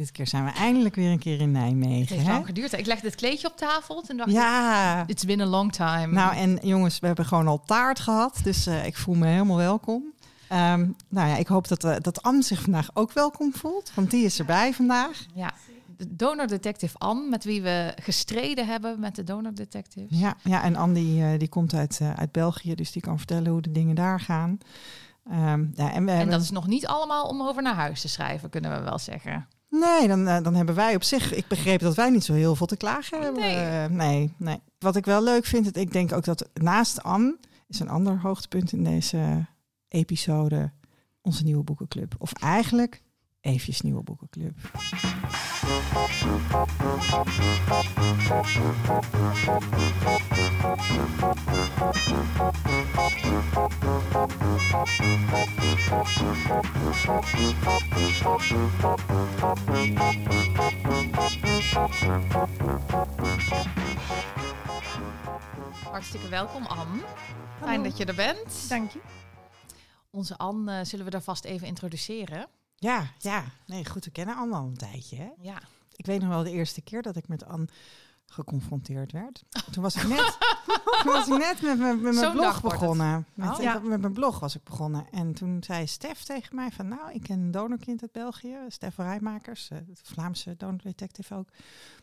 Dit keer zijn we eindelijk weer een keer in Nijmegen. Het heeft hè? lang geduurd. Ik legde het kleedje op tafel. Toen dacht ik, Ja. it's been a long time. Nou, en jongens, we hebben gewoon al taart gehad. Dus eh, ik voel me helemaal welkom. Ehm, nou ja, ik hoop dat, eh, dat Anne zich vandaag ook welkom voelt. Want die is erbij vandaag. ja, de donor detective Anne, met wie we gestreden hebben met de donor detectives. Ja, ja en Anne die, eh, die komt uit, uit België. Dus die kan vertellen hoe de dingen daar gaan. Ehm, ja, en we En hebben... dat is nog niet allemaal om over naar huis te schrijven, kunnen we wel zeggen. Nee, dan, eh, dan hebben wij op zich... Ik begreep dat wij niet zo heel veel te klagen hebben. Nee. Eh, nee, nee. Wat ik wel leuk vind, ik denk ook dat naast Anne... is een ander hoogtepunt in deze episode onze nieuwe boekenclub. Of eigenlijk Eefjes nieuwe boekenclub. Hartstikke welkom, Anne. Fijn dat je er bent. Dank je. Onze Anne eh, zullen we daar vast even introduceren. Ja, ja. Nee, goed, we kennen Anne al een tijdje. Hè? Ja. Ik weet nog wel de eerste keer dat ik met Anne geconfronteerd werd. Toen was ik net, toen was ik net met, mijn- met mijn Zo'n blog begonnen. Met, Oh. Ja. met mijn blog was ik begonnen. En toen zei Stef tegen mij van... nou, ik ken een donorkind uit België. Stef Rijmakers, eh, het Vlaamse donordetective ook.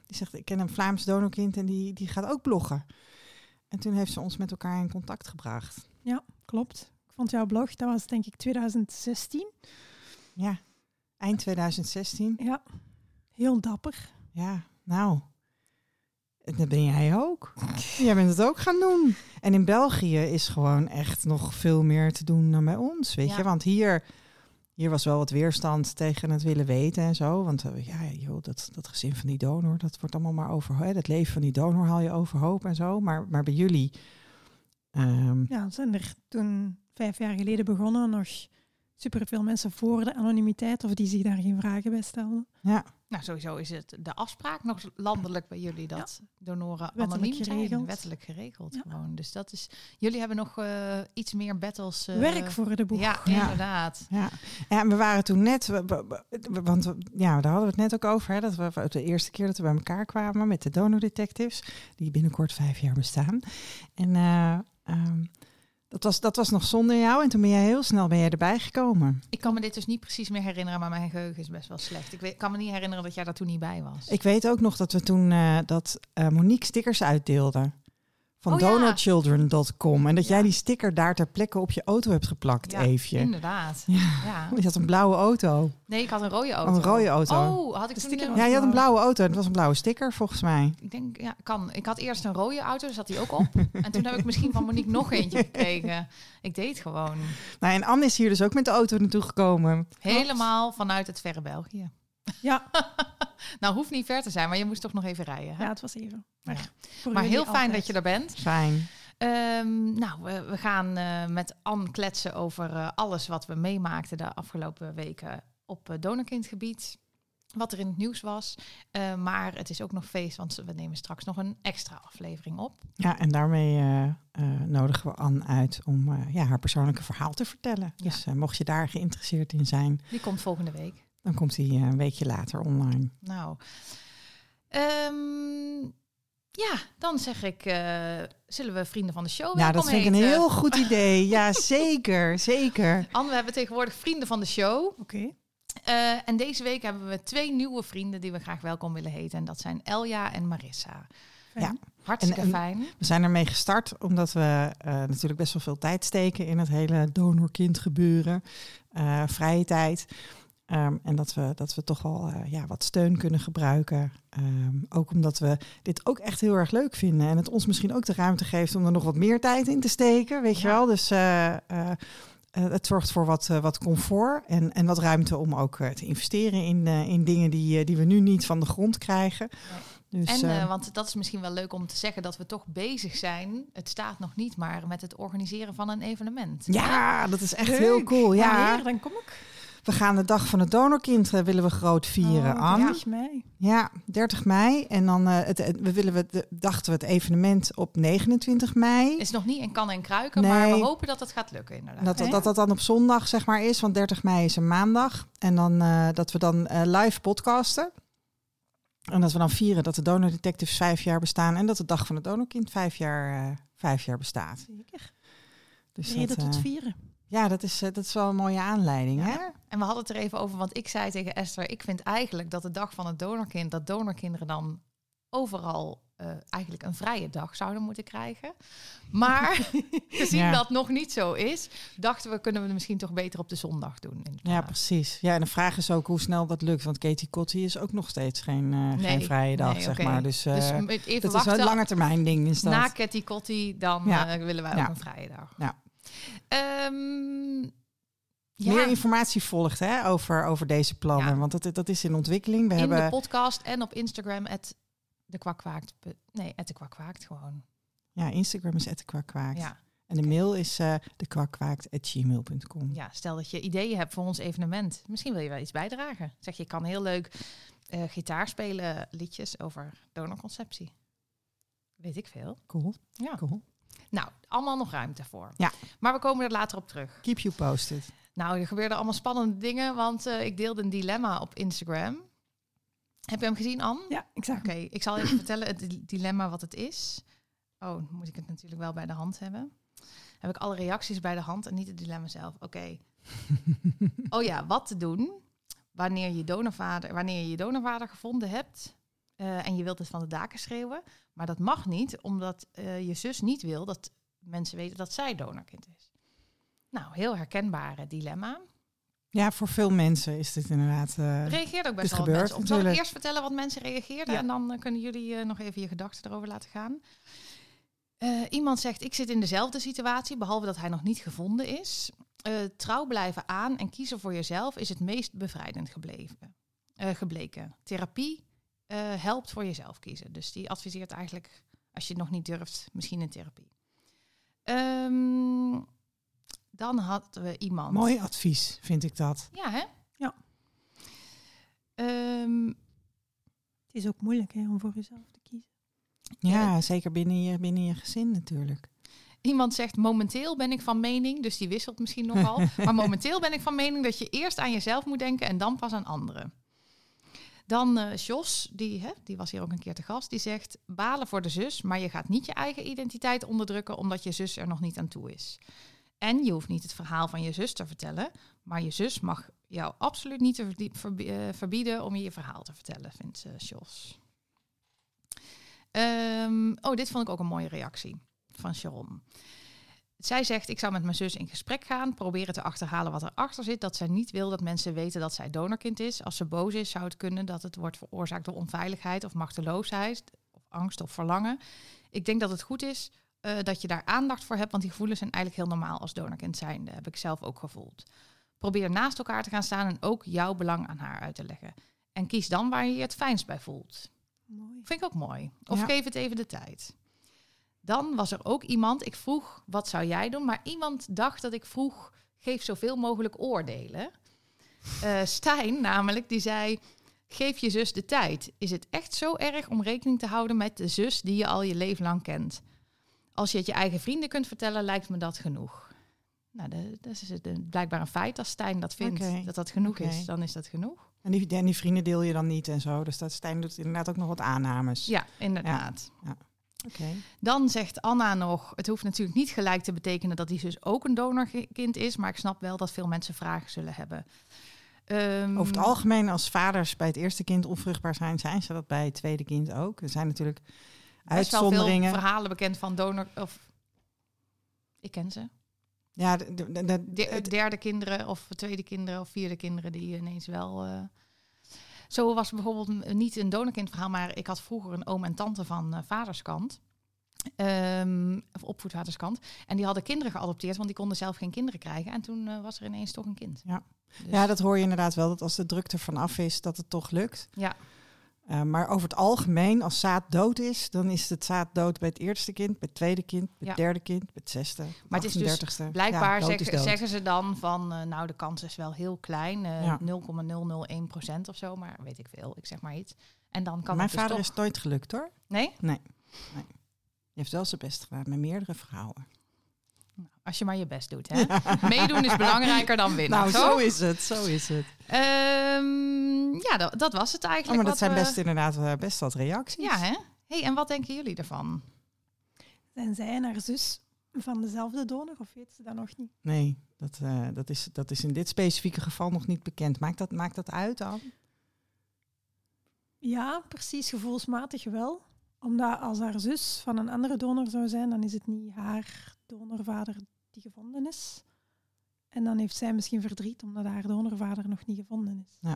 Die zegt, ik ken een Vlaams donorkind en die, die gaat ook bloggen. En toen heeft ze ons met elkaar in contact gebracht. Ja, klopt. Ik vond jouw blog, dat was denk ik 2016. Ja, eind 2016. Ja, heel dapper. Ja, nou, dat ben jij ook. Jij bent het ook gaan doen. En in België is gewoon echt nog veel meer te doen dan bij ons, weet Ja. je. Want hier, hier was wel wat weerstand tegen het willen weten en zo. Want eh, ja, joh, dat, dat gezin van die donor, dat wordt allemaal maar over... Hè, dat leven van die donor haal je overhoop en zo. Maar, maar bij jullie... ehm, Ja, zijn er toen vijf jaar geleden begonnen. Nog superveel mensen voor de anonimiteit of die zich daar geen vragen bij stelden. ja, Nou, sowieso is het de afspraak nog landelijk bij jullie dat donoren Wettelijk anoniem zijn. geregeld. Wettelijk geregeld Ja. gewoon. Dus dat is. Jullie hebben nog eh, iets meer battles. eh, Werk voor de boeg. Ja, Ja. inderdaad. Ja, ja en we waren toen net, we- we- we- want we- ja, daar hadden we het net ook over, hè, dat we de eerste keer dat we bij elkaar kwamen met de donor detectives, die binnenkort vijf jaar bestaan. En eh, ehm, dat, was, dat was nog zonder jou en toen ben jij heel snel ben jij erbij gekomen. Ik kan me dit dus niet precies meer herinneren, maar mijn geheugen is best wel slecht. Ik weet, kan me niet herinneren dat jij daar toen niet bij was. Ik weet ook nog dat we toen eh, dat eh, Monique stickers uitdeelde van Oh ja. donorchildren.com en dat Ja. jij die sticker daar ter plekke op je auto hebt geplakt, Ja, Eefje. Inderdaad. Ja. Ja. Je had een blauwe auto. Nee, ik had een rode auto. een rode auto. Oh, had ik De sticker Ja, je had een blauw. blauwe auto. Het was een blauwe sticker volgens mij. Ik denk, ja, kan. Ik had eerst een rode auto, zat die ook op. en toen heb ik misschien van Monique nog eentje gekregen. Ik deed gewoon. Nou, en Anne is hier dus ook met de auto naartoe gekomen. Helemaal vanuit het verre België. Ja, Nou, hoeft niet ver te zijn, maar je moest toch nog even rijden. Hè? ja, het was even. Ja. Maar jullie heel fijn altijd. dat je er bent. Fijn. Ehm, nou, we, we gaan eh, met Anne kletsen over eh, alles wat we meemaakten de afgelopen weken op uh, donorkindgebied. Wat er in het nieuws was. Eh, maar het is ook nog feest, want we nemen straks nog een extra aflevering op. Ja, en daarmee eh, eh, nodigen we Anne uit om eh, ja, haar persoonlijke verhaal te vertellen. Ja. Dus mocht je daar geïnteresseerd in zijn, Die komt volgende week. Dan komt hij eh, een weekje later online. Nou, ehm, ja, dan zeg ik, eh, zullen we vrienden van de show Ja, welkom dat vind ik een heel goed idee. Ja, zeker, zeker. Anne, we hebben tegenwoordig vrienden van de show. Oké. Eh, en deze week hebben we twee nieuwe vrienden die we graag welkom willen heten. En dat zijn Elja en Marissa. Ja. Hartstikke En- fijn. We zijn ermee gestart omdat we natuurlijk best wel veel tijd steken in het hele donorkind gebeuren. Vrije tijd. Ehm, en dat we, dat we toch wel eh, ja, wat steun kunnen gebruiken. Ehm, ook omdat we dit ook echt heel erg leuk vinden. En het ons misschien ook de ruimte geeft om er nog wat meer tijd in te steken. Weet je Ja. wel? Dus eh, eh, het zorgt voor wat, wat comfort en, en wat ruimte om ook te investeren in, in dingen die, die we nu niet van de grond krijgen. Dus, en, want dat is misschien wel leuk om te zeggen dat we toch bezig zijn. Het staat nog niet, maar met het organiseren van een evenement. ja, dat is echt Leuk. heel cool. Ja. Wanneer? Dan kom ik. We gaan de dag van het donorkind eh, willen we groot vieren, Oh, Anne. 30 mei. Ja, 30 mei. En dan eh, het, we willen we, de- dachten we het evenement op 29 mei. Is nog niet in kan en kruiken, Nee. maar we hopen dat het gaat lukken inderdaad. Dat, dat, dat dat dan op zondag zeg maar is, want 30 mei is een maandag. En dan eh, dat we dan live podcasten. En dat we dan vieren dat de Donor Detectives vijf jaar bestaan. En dat de dag van het donorkind vijf jaar, vijf jaar bestaat. Zeker. Dus Reden dat, tot vieren. Ja, dat is, eh, dat is wel een mooie aanleiding. Hè? En we hadden het er even over, want ik zei tegen Esther, ik vind eigenlijk dat de dag van het donorkind, dat donorkinderen dan overal eh, eigenlijk een vrije dag zouden moeten krijgen. Maar gezien Ja. dat nog niet zo is, dachten we, kunnen we het misschien toch beter op de zondag doen. Ja, precies. Ja, en de vraag is ook hoe snel dat lukt. Want Katie Cotty is ook nog steeds geen, eh, Nee, geen vrije dag, nee, zeg maar. Dus, eh dus dat is wel wachten. een lange termijn ding. Is dat. Na Catty Cotty, dan Ja. willen wij Ja. ook een vrije dag. Ja. Ehm, ja, Meer informatie volgt hè, over, over deze plannen. Ja. Want dat, dat is in ontwikkeling. We in hebben de podcast en op Instagram, at de kwakwaakt. Nee, at de kwakwaakt gewoon. ja, Instagram is @kwakwaakt. Ja. En de mail is uh, dekwakkwaakt@gmail.com. ja, stel dat je ideeën hebt voor ons evenement. Misschien wil je wel iets bijdragen. Zeg je kan heel leuk eh, gitaar spelen, liedjes over donorconceptie. Weet ik veel. Cool. Ja. cool. Nou, allemaal nog ruimte voor. Ja. Maar we komen er later op terug. Keep you posted. Nou, er gebeurden allemaal spannende dingen, want eh, ik deelde een dilemma op Instagram. Heb je hem gezien, Anne? Ja, ik zag Oké, ik zal even vertellen het di- dilemma wat het is. Oh, moet ik het natuurlijk wel bij de hand hebben. Heb ik alle reacties bij de hand en niet het dilemma zelf. Oké. oh ja, wat te doen wanneer je donorvader, wanneer je je donorvader gevonden hebt eh, en je wilt het van de daken schreeuwen, maar dat mag niet, omdat eh, je zus niet wil dat mensen weten dat zij donorkind is. Nou, heel herkenbare dilemma. Ja, voor veel mensen is dit inderdaad. eh, Reageert ook best wel wat gebeurt mensen op. Zal ik eerst vertellen wat mensen reageerden Ja. en dan kunnen jullie nog even je gedachten erover laten gaan. Iemand zegt, ik zit in dezelfde situatie, behalve dat hij nog niet gevonden is. Trouw blijven aan en kiezen voor jezelf is het meest bevrijdend gebleven, gebleken. Therapie eh, helpt voor jezelf kiezen. Dus die adviseert eigenlijk, als je het nog niet durft, misschien een therapie. Ehm, dan hadden we iemand... mooi advies, vind ik dat. Ja, hè? Ja. Ehm, Het is ook moeilijk hè, om voor jezelf te kiezen. Ja, zeker binnen je, binnen je gezin natuurlijk. Iemand zegt momenteel ben ik van mening, dus die wisselt misschien nogal. maar momenteel ben ik van mening dat je eerst aan jezelf moet denken en dan pas aan anderen. Dan eh Jos, die, hè, die was hier ook een keer te gast, die zegt balen voor de zus, maar je gaat niet je eigen identiteit onderdrukken omdat je zus er nog niet aan toe is. En je hoeft niet het verhaal van je zus te vertellen, maar je zus mag jou absoluut niet eh, verbieden om je je verhaal te vertellen, vindt eh, Jos. Ehm, oh, dit vond ik ook een mooie reactie van Sharon. Zij zegt, ik zou met mijn zus in gesprek gaan, proberen te achterhalen wat erachter zit, dat zij niet wil dat mensen weten dat zij donorkind is. Als ze boos is, zou het kunnen dat het wordt veroorzaakt door onveiligheid of machteloosheid, of angst of verlangen. Ik denk dat het goed is eh, dat je daar aandacht voor hebt, want die gevoelens zijn eigenlijk heel normaal als donorkind zijnde, heb ik zelf ook gevoeld. Probeer naast elkaar te gaan staan en ook jouw belang aan haar uit te leggen. En kies dan waar je je het fijnst bij voelt. Mooi. Vind ik ook mooi. Of Ja. geef het even de tijd. Dan was er ook iemand, ik vroeg, wat zou jij doen? Maar iemand dacht dat ik vroeg, geef zoveel mogelijk oordelen. Eh Stijn namelijk, die zei, geef je zus de tijd. Is het echt zo erg om rekening te houden met de zus die je al je leven lang kent? Als je het je eigen vrienden kunt vertellen, lijkt me dat genoeg. Nou, dat is het, blijkbaar een feit. Als Stijn dat vindt, dat dat genoeg is, dan is dat genoeg. En die, en die vrienden deel je dan niet en zo. Dus dat Stijn doet inderdaad ook nog wat aannames. Ja, inderdaad. Dan zegt Anna nog, het hoeft natuurlijk niet gelijk te betekenen dat die zus ook een donorkind is, maar ik snap wel dat veel mensen vragen zullen hebben. Ehm, Over het algemeen, als vaders bij het eerste kind onvruchtbaar zijn, zijn ze dat bij het tweede kind ook. Er zijn natuurlijk best wel veel uitzonderingen. verhalen bekend van donor of ik ken ze. Ja, de, de, de- De, het- derde kinderen of tweede kinderen of vierde kinderen die ineens wel. eh, Zo was bijvoorbeeld niet een donorkind verhaal, maar ik had vroeger een oom en tante van eh, vaderskant. Ehm, of opvoedvaderskant. En die hadden kinderen geadopteerd, want die konden zelf geen kinderen krijgen. En toen eh, was er ineens toch een kind. Ja. Dus- ja, dat hoor je inderdaad wel. Dat als de druk er vanaf is, dat het toch lukt. Ja. Uh, maar over het algemeen, als zaad dood is, dan is het zaad dood bij het eerste kind, bij het tweede kind, bij het Ja. derde kind, bij het zesde. Maar het is dus 38ste. Blijkbaar Ja, zeggen, ze dan van, eh, nou de kans is wel heel klein, eh, Ja. 0,001 procent of zo, maar weet ik veel, ik zeg maar iets. En dan kan Mijn het dus vader toch... is nooit gelukt hoor. Nee? Die heeft wel zijn best gedaan met meerdere vrouwen. Als je maar je best doet, hè? Meedoen is belangrijker dan winnen, nou, toch? zo is het, zo is het. Ehm, ja, dat, dat was het Oh, eigenlijk. maar dat wat zijn we- best inderdaad eh, best wat reacties. Ja, hè? hey, en wat denken jullie ervan? Zijn zij en haar zus van dezelfde donor of weet ze dat nog niet? Nee, dat, eh, dat, is, dat is in dit specifieke geval nog niet bekend. Maakt dat, maakt dat uit dan? Ja, precies gevoelsmatig wel. Omdat als haar zus van een andere donor zou zijn, dan is het niet haar donorvader die gevonden is. En dan heeft zij misschien verdriet omdat haar donorvader nog niet gevonden is.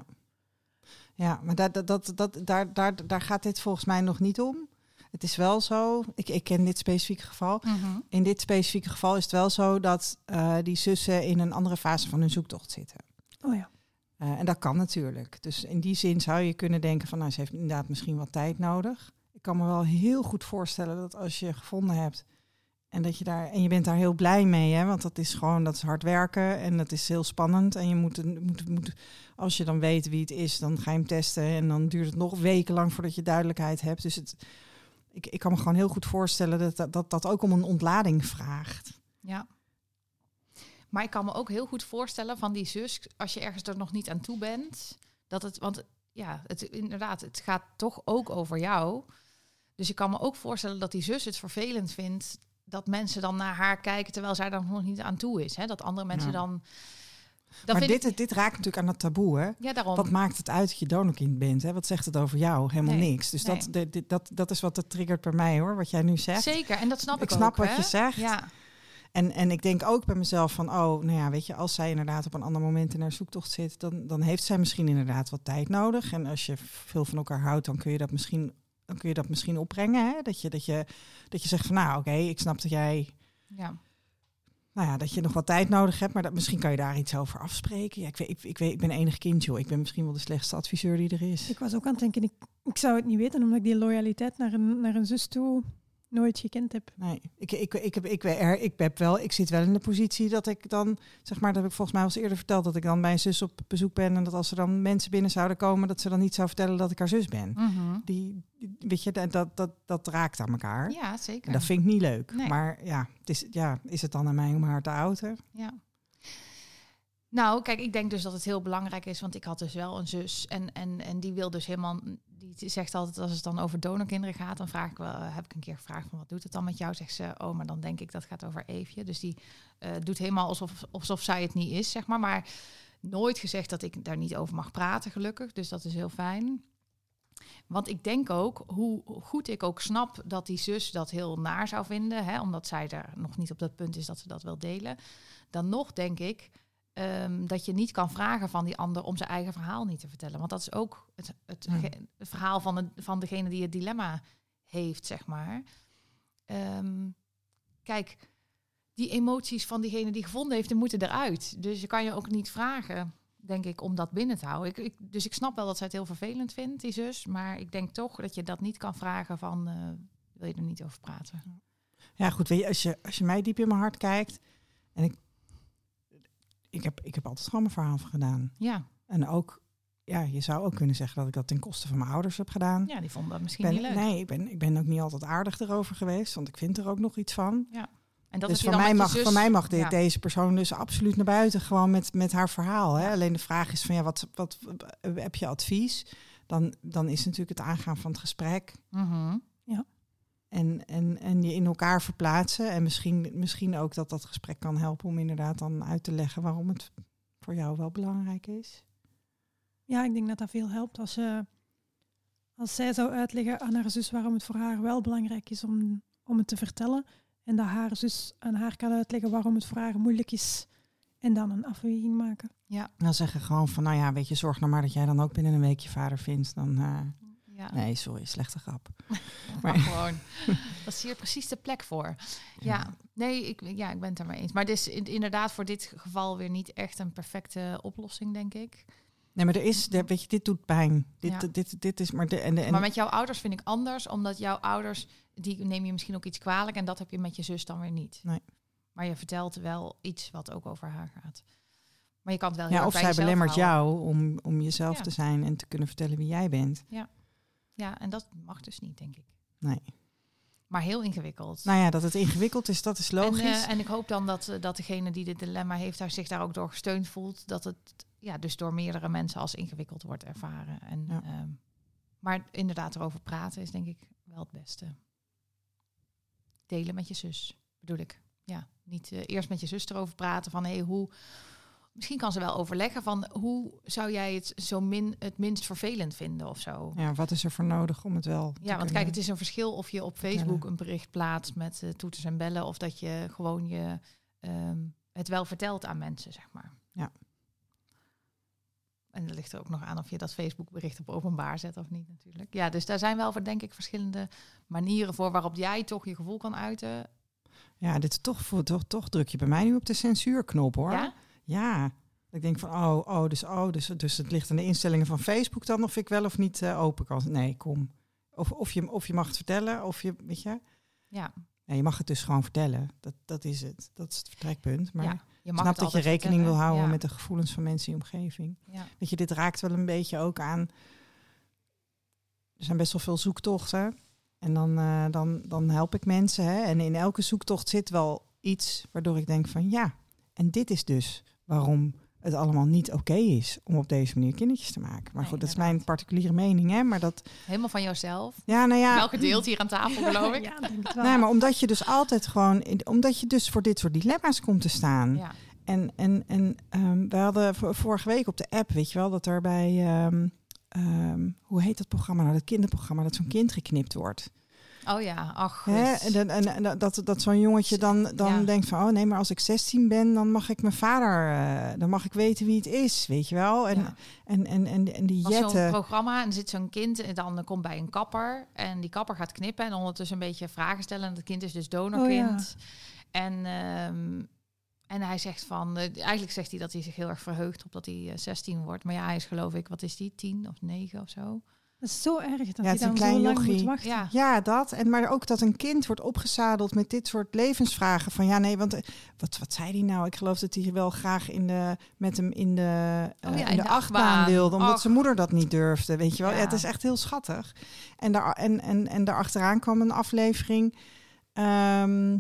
Ja, maar dat, dat, dat, dat, daar, daar, daar gaat dit volgens mij nog niet om. Het is wel zo, ik, ik ken dit specifieke geval. In dit specifieke geval is het wel zo dat eh, die zussen in een andere fase van hun zoektocht zitten. Oh ja. Eh, en dat kan natuurlijk. Dus in die zin zou je kunnen denken van, nou, ze heeft inderdaad misschien wat tijd nodig. Ik kan me wel heel goed voorstellen dat als je gevonden hebt en dat je daar en je bent daar heel blij mee, hè, want dat is gewoon dat is hard werken en dat is heel spannend en je moet, moet, moet als je dan weet wie het is, dan ga je hem testen en dan duurt het nog wekenlang voordat je duidelijkheid hebt. Dus het, ik, ik kan me gewoon heel goed voorstellen dat dat, dat, dat ook om een ontlading vraagt. Ja. Maar ik kan me ook heel goed voorstellen van die zus, als je ergens er nog niet aan toe bent, dat het, want ja, het, inderdaad, het gaat toch ook over jou. Dus ik kan me ook voorstellen dat die zus het vervelend vindt dat mensen dan naar haar kijken terwijl zij er nog niet aan toe is. Hè? Dat andere mensen Ja. dan. Dan maar dit, ik, dit raakt natuurlijk aan het taboe, hè? ja, daarom. Wat maakt het uit dat je donorkind bent? Hè? Wat zegt het over jou? Helemaal Nee, niks. Dus nee. dat, dit- dit- dat, dat is wat het triggert bij mij hoor, wat jij nu zegt. Zeker, en dat snap ik, Ik snap wat hè? je zegt. Ja, En, en ik denk ook bij mezelf van, oh, nou ja, weet je, als zij inderdaad op een ander moment in haar zoektocht zit, dan, dan heeft zij misschien inderdaad wat tijd nodig. En als je veel van elkaar houdt, dan kun je dat misschien, dan kun je dat misschien opbrengen. Hè? Dat, je, dat, je, dat je zegt van, nou oké, ik snap dat jij, ja. nou ja, dat je nog wat tijd nodig hebt, maar dat, misschien kan je daar iets over afspreken. Ja, ik, weet, ik, ik, weet, ik ben enig kind, joh. Ik ben misschien wel de slechtste adviseur die er is. Ik was ook aan het denken, ik, ik zou het niet weten omdat ik die loyaliteit naar een, naar een zus toe nooit gekend heb. Nee, ik, ik, ik, heb, ik, er, ik heb wel, ik zit wel in de positie dat ik dan, zeg maar, dat heb ik volgens mij al eens eerder verteld, dat ik dan bij een zus op bezoek ben en dat als er dan mensen binnen zouden komen, dat ze dan niet zou vertellen dat ik haar zus ben. Mhm. Die, die- weet je, dat, dat, dat, dat raakt aan elkaar. ja zeker. En dat vind ik niet leuk. Nee. Maar ja, het is, ja, is het dan aan mij om haar te outen? Ja. Nou, kijk, ik denk dus dat het heel belangrijk is, want ik had dus wel een zus en, en, en die wil dus helemaal, die zegt altijd als het dan over donorkinderen gaat, dan vraag ik wel, eh, heb ik een keer gevraagd van wat doet het dan met jou? Zegt ze, oh, maar dan denk ik dat gaat over Eefje. Dus die eh, doet helemaal alsof, alsof zij het niet is, zeg maar, maar nooit gezegd dat ik daar niet over mag praten, gelukkig. Dus dat is heel fijn. Want ik denk ook, hoe goed ik ook snap dat die zus dat heel naar zou vinden, hè, omdat zij daar nog niet op dat punt is dat ze dat wil delen, dan nog denk ik ehm, dat je niet kan vragen van die ander om zijn eigen verhaal niet te vertellen. Want dat is ook het, het, Ja. het verhaal van, de, van degene die het dilemma heeft, zeg maar. Ehm, kijk, die emoties van diegene die gevonden heeft, die moeten eruit. Dus je kan je ook niet vragen, denk ik, om dat binnen te houden. Ik, ik, dus ik snap wel dat zij het heel vervelend vindt, die zus. Maar ik denk toch dat je dat niet kan vragen van, eh, wil je er niet over praten? Ja, goed, weet je, als je, als je mij diep in mijn hart kijkt, en ik, ik, heb, ik heb altijd gewoon mijn verhaal gedaan. Ja, En ook, ja, je zou ook kunnen zeggen dat ik dat ten koste van mijn ouders heb gedaan. ja die vonden dat misschien ben, niet leuk. Nee, ik ben, ik ben ook niet altijd aardig erover geweest, want ik vind er ook nog iets van. En dat dus dan mij, mag, zus- van mij mag dit, Ja. deze persoon dus absoluut naar buiten, gewoon met, met haar verhaal. Hè? Ja. Alleen de vraag is van, ja, wat, wat, heb je advies? Dan, dan is natuurlijk het aangaan van het gesprek Mhm. En, en, en je in elkaar verplaatsen. En misschien, misschien ook dat dat gesprek kan helpen om inderdaad dan uit te leggen waarom het voor jou wel belangrijk is. Ja, ik denk dat dat veel helpt als, je, als zij zou uitleggen aan haar zus waarom het voor haar wel belangrijk is om, om het te vertellen. En dat haar zus aan haar kan uitleggen waarom het voor haar moeilijk is. En dan een afweging maken. Ja, Dan zeggen gewoon van, nou ja, weet je, zorg nou maar dat jij dan ook binnen een week je vader vindt. Dan, eh, ja. nee, sorry, slechte grap. Maar gewoon, dat is hier precies de plek voor. Ja, nee, ik, ja, ik ben het er mee eens. Maar het is in- inderdaad voor dit geval weer niet echt een perfecte oplossing, denk ik. Nee, maar er is, er- weet je, dit doet pijn. Dit, Ja. dit, dit, is maar de en, de- en Maar met jouw ouders vind ik anders, omdat jouw ouders, die neem je misschien ook iets kwalijk en dat heb je met je zus dan weer niet. Nee. Maar je vertelt wel iets wat ook over haar gaat. Maar je kan het wel heel ja, of zij belemmert houden. jou om, om jezelf Ja. te zijn en te kunnen vertellen wie jij bent. Ja, en dat mag dus niet, denk ik. Nee. Maar heel ingewikkeld. Nou ja, dat het ingewikkeld is, dat is en, logisch. eh, en ik hoop dan dat, eh, dat degene die dit dilemma heeft, daar zich daar ook door gesteund voelt. Dat het ja, dus door meerdere mensen als ingewikkeld wordt ervaren. En, Ja. ehm, maar inderdaad erover praten is denk ik wel het beste. Delen met je zus, bedoel ik. Ja, niet eh, eerst met je zus erover praten van hé, hey, hoe. Misschien kan ze wel overleggen van hoe zou jij het zo min het minst vervelend vinden of zo. ja, wat is er voor nodig om het wel Ja, want kijk, het is een verschil of je op Facebook een bericht plaatst met eh, toeters en bellen, of dat je gewoon je, ehm, het wel vertelt aan mensen, zeg maar. Ja. En er ligt er ook nog aan of je dat Facebook bericht op openbaar zet of niet natuurlijk. Ja, dus daar zijn wel, denk ik, verschillende manieren voor waarop jij toch je gevoel kan uiten. Ja, dit is toch, voor- toch, toch druk je bij mij nu op de censuurknop hoor. Ja? Ja. Ik denk van, oh, oh, dus, oh dus, dus het ligt aan de instellingen van Facebook dan of ik wel of niet eh, open kan. Nee, kom. Of, of, je, of je mag het vertellen, of je, weet je. Ja, Ja, je mag het dus gewoon vertellen. Dat, dat is het. Dat is het vertrekpunt. Maar ja. Je mag snap dat je rekening wil houden Ja. met de gevoelens van mensen in je omgeving. Weet je, dit raakt wel een beetje ook aan. Er zijn best wel veel zoektochten. En dan, eh, dan, dan help ik mensen. Hè? En in elke zoektocht zit wel iets waardoor ik denk van ja, en dit is dus waarom het allemaal niet oké is om op deze manier kindertjes te maken. Maar Nee, goed, dat is mijn particuliere mening, hè? Maar dat, Helemaal van jouzelf. ja, nou ja. Welke deelt hier aan tafel, geloof ik? Ja, denk het wel. Nee, maar omdat je dus altijd gewoon, in- omdat je dus voor dit soort dilemma's komt te staan. Ja. En, en, en ehm, we hadden vorige week op de app, weet je wel, dat er bij, ehm, ehm, hoe heet dat programma nou, dat kinderprogramma, dat zo'n kind geknipt wordt. Oh ja, ach. Hè? dus- En, en, en dat, dat zo'n jongetje dan, dan Ja. denkt van, oh nee, maar als ik 16 ben, dan mag ik mijn vader, eh, dan mag ik weten wie het is, weet je wel. En, ja. en, en, en, en die was zo'n Jette, programma en zit zo'n kind en dan komt bij een kapper en die kapper gaat knippen en ondertussen een beetje vragen stellen. En het kind is dus donorkind. En, ehm, en hij zegt van, eh, eigenlijk zegt hij dat hij zich heel erg verheugt op dat hij eh, 16 wordt. Maar ja, hij is geloof ik, wat is die, 10 of 9 of zo. Dat is zo erg dat Ja, je het is een dan klein zo lang jochie. moet wachten. Ja, Ja, dat. En maar ook dat een kind wordt opgezadeld met dit soort levensvragen. Van ja, nee, want eh, wat, wat zei hij nou? Ik geloof dat hij wel graag in de, met hem in de, eh, Oh ja, in de de achtbaan achtbaan. wilde. Omdat Och. zijn moeder dat niet durfde. Weet je wel? Ja. Ja. het is echt heel schattig. En, daar, en, en, en daarachteraan kwam een aflevering. Ehm,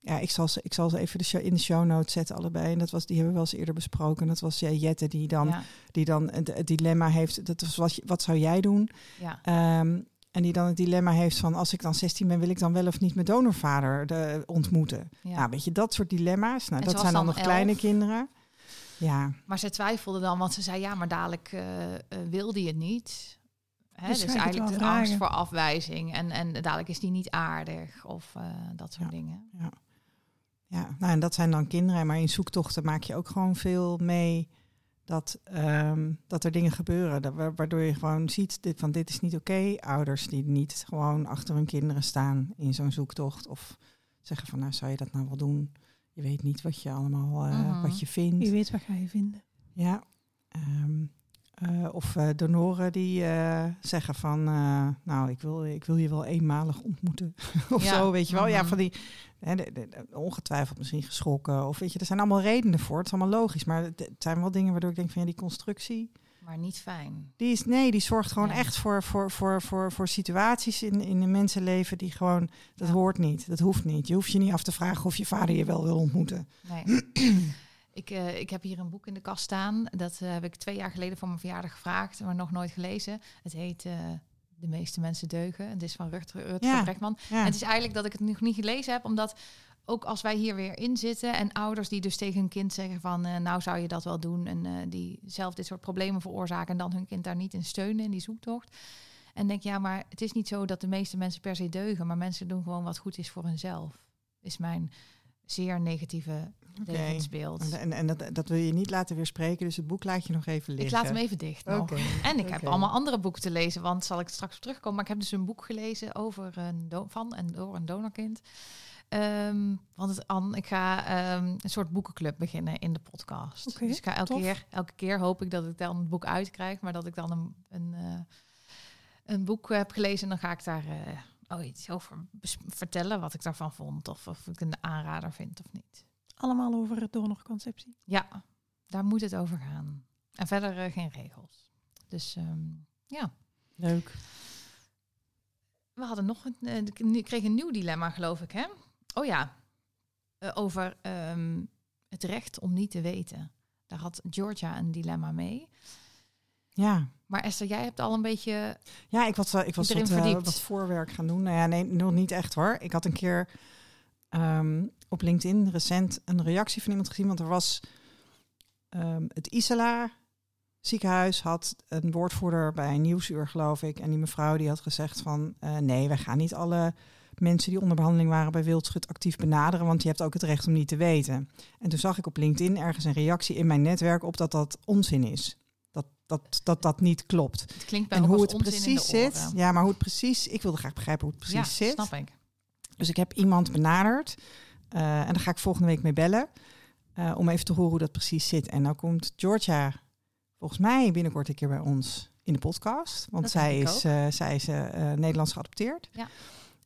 ja, ik zal, ze, ik zal ze even de show, in de show notes zetten allebei. En dat was, die hebben we wel eens eerder besproken. Dat was Jette die dan, ja, die dan het, het dilemma heeft. Dat was wat, wat zou jij doen? ja. Ehm, en die dan het dilemma heeft van als ik dan 16 ben, wil ik dan wel of niet mijn donorvader de, ontmoeten. ja. Nou, weet je, dat soort dilemma's. Nou, En dat zijn dan nog kleine kinderen. Ja, Maar ze twijfelde dan, want ze zei ja, maar dadelijk eh eh, wil die het niet. Hè, Dus dus eigenlijk de angst voor afwijzing en, en dadelijk is die niet aardig of eh, dat soort Ja. dingen. ja. Nou, en dat zijn dan kinderen. Maar in zoektochten maak je ook gewoon veel mee dat, ehm, dat er dingen gebeuren. Waardoor je gewoon ziet dit, van dit is niet oké. Ouders die niet gewoon achter hun kinderen staan in zo'n zoektocht. Of zeggen van nou, zou je dat nou wel doen? Je weet niet wat je allemaal, eh, Mhm. wat je vindt. Wie weet wat ga je vinden. Ja. Ehm, eh, of eh, donoren die zeggen van, nou, ik wil, ik wil je wel eenmalig ontmoeten. of Ja. zo, weet je wel. Ja, Mhm. van die, de- de- ongetwijfeld misschien geschrokken. Of weet je, er zijn allemaal redenen voor. Het is allemaal logisch. Maar het, het zijn wel dingen waardoor ik denk van, ja, die constructie, Maar niet fijn. die is, nee, die zorgt gewoon echt voor, voor, voor, voor, voor situaties in, in een mensenleven die gewoon, dat Ja. hoort niet. Dat hoeft niet. Je hoeft je niet af te vragen of je vader je wel wil ontmoeten. Nee. ik, eh, ik heb hier een boek in de kast staan. Dat eh, heb ik twee jaar geleden voor mijn verjaardag gevraagd, maar nog nooit gelezen. Het heet eh, De meeste mensen deugen. Het is van Rutger, Rutger Ja. Brechtman. Ja. En het is eigenlijk dat ik het nog niet gelezen heb, omdat ook als wij hier weer in zitten en ouders die dus tegen hun kind zeggen van eh, nou zou je dat wel doen en eh, die zelf dit soort problemen veroorzaken en dan hun kind daar niet in steunen in die zoektocht. En denk ja, maar het is niet zo dat de meeste mensen per se deugen, maar mensen doen gewoon wat goed is voor hunzelf. Is mijn zeer negatieve Levensbeeld. En, en dat, dat wil je niet laten weerspreken, dus het boek laat je nog even liggen. Ik laat hem even dicht nog. Oké. En ik heb allemaal andere boeken te lezen, want zal ik straks op terugkomen. Maar ik heb dus een boek gelezen over een van en door een donorkind. Ehm, want het, Anne, ik ga ehm, een soort boekenclub beginnen in de podcast. Dus ik ga elke tof. keer, elke keer hoop ik dat ik dan een boek uitkrijg, maar dat ik dan een, een, eh, een boek heb gelezen en dan ga ik daar eh, oh, iets over vertellen, wat ik daarvan vond, of of ik een aanrader vind of niet. Allemaal over donorconceptie. Ja, daar moet het over gaan. En verder eh, geen regels. Dus ehm, ja. Leuk. We hadden nog een, eh, ik kreeg een nieuw dilemma, geloof ik, hè? Oh ja, Eh, over ehm, het recht om niet te weten. Daar had Georgia een dilemma mee. Ja. Maar Esther, jij hebt al een beetje... Ja, ik was, ik was Erin wat, verdiept. wat voorwerk gaan doen. Nou ja, nee, nog niet echt hoor. Ik had een keer ehm, op LinkedIn recent een reactie van iemand gezien. Want er was ehm, het Isala ziekenhuis had een woordvoerder bij Nieuwsuur, geloof ik. En die mevrouw die had gezegd van... eh, nee, wij gaan niet alle mensen die onder behandeling waren bij Wildschut actief benaderen. Want je hebt ook het recht om niet te weten. En toen zag ik op LinkedIn ergens een reactie in mijn netwerk op dat dat onzin is. Dat dat, dat, dat niet klopt. Het klinkt bij En hoe het precies zit. Ja, maar hoe het precies. Ik wilde graag begrijpen hoe het ja, precies zit. snap ik. Dus ik heb iemand benaderd. eh, en daar ga ik volgende week mee bellen. eh, om even te horen hoe dat precies zit. En nou komt Georgia volgens mij binnenkort een keer bij ons in de podcast. Want Dat zij is, eh, zij is eh, eh, Nederlands geadopteerd. Ja.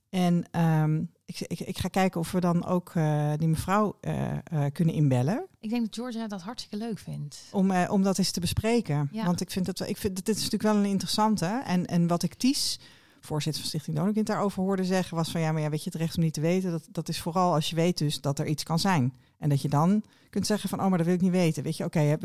En ehm, ik, ik, ik ga kijken of we dan ook eh, die mevrouw eh, eh, kunnen inbellen. Ik denk dat Georgia dat hartstikke leuk vindt. Om, eh, om dat eens te bespreken. Ja. Want ik vind dat ik vind dat dit is natuurlijk wel een interessante. En, en wat ik Ties, voorzitter van Stichting Donorkind, daarover hoorde zeggen, was van ja, maar ja, weet je, het recht om niet te weten, dat, dat is vooral als je weet dus dat er iets kan zijn. En dat je dan kunt zeggen van, oh, maar dat wil ik niet weten. Weet je, oké, Ja,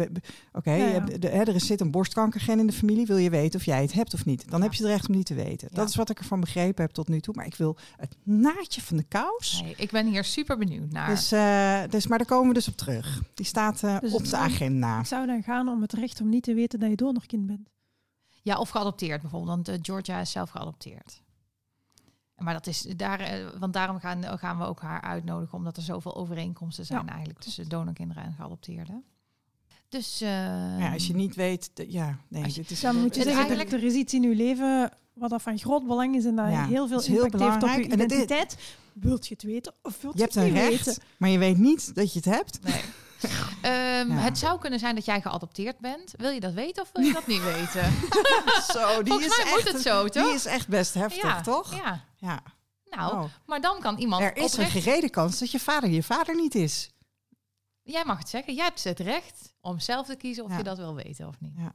ja. hè, er zit een borstkankergen in de familie, wil je weten of jij het hebt of niet. Dan Ja. heb je het recht om niet te weten. Ja. Dat is wat ik ervan begrepen heb tot nu toe. Maar ik wil het naadje van de kous. Nee, ik ben hier super benieuwd naar. Dus, eh, dus, maar daar komen we dus op terug. Die staat eh, Dus op de agenda. Het zou dan gaan om het recht om niet te weten dat je donorkind bent. Ja, of geadopteerd bijvoorbeeld, want eh, Georgia is zelf geadopteerd. Maar dat is daar, eh, want daarom gaan, gaan we ook haar uitnodigen, omdat er zoveel overeenkomsten zijn Ja, eigenlijk tussen donorkinderen en geadopteerden. Dus eh, Ja, als je niet weet, ja, nee, Als je- dit is Dan moet je zeggen, eigenlijk- er is iets in je leven wat dat van groot belang is en dat Ja, heel veel heel impact heeft op je identiteit. Wilt je het weten of wilt Je je, hebt het een niet recht, weten? maar je weet niet dat je het hebt. nee. Ehm, Ja. Het zou kunnen zijn dat jij geadopteerd bent. Wil je dat weten of wil je dat niet weten? Zo, die Volgens mij moet het zo, toch? Die is echt best heftig, ja, toch? Ja. Ja. Nou, Oh. maar dan kan iemand Er is oprecht... een gereden kans dat je vader je vader niet is. Jij mag het zeggen. Jij hebt het recht om zelf te kiezen of je dat wil weten of niet. Ja.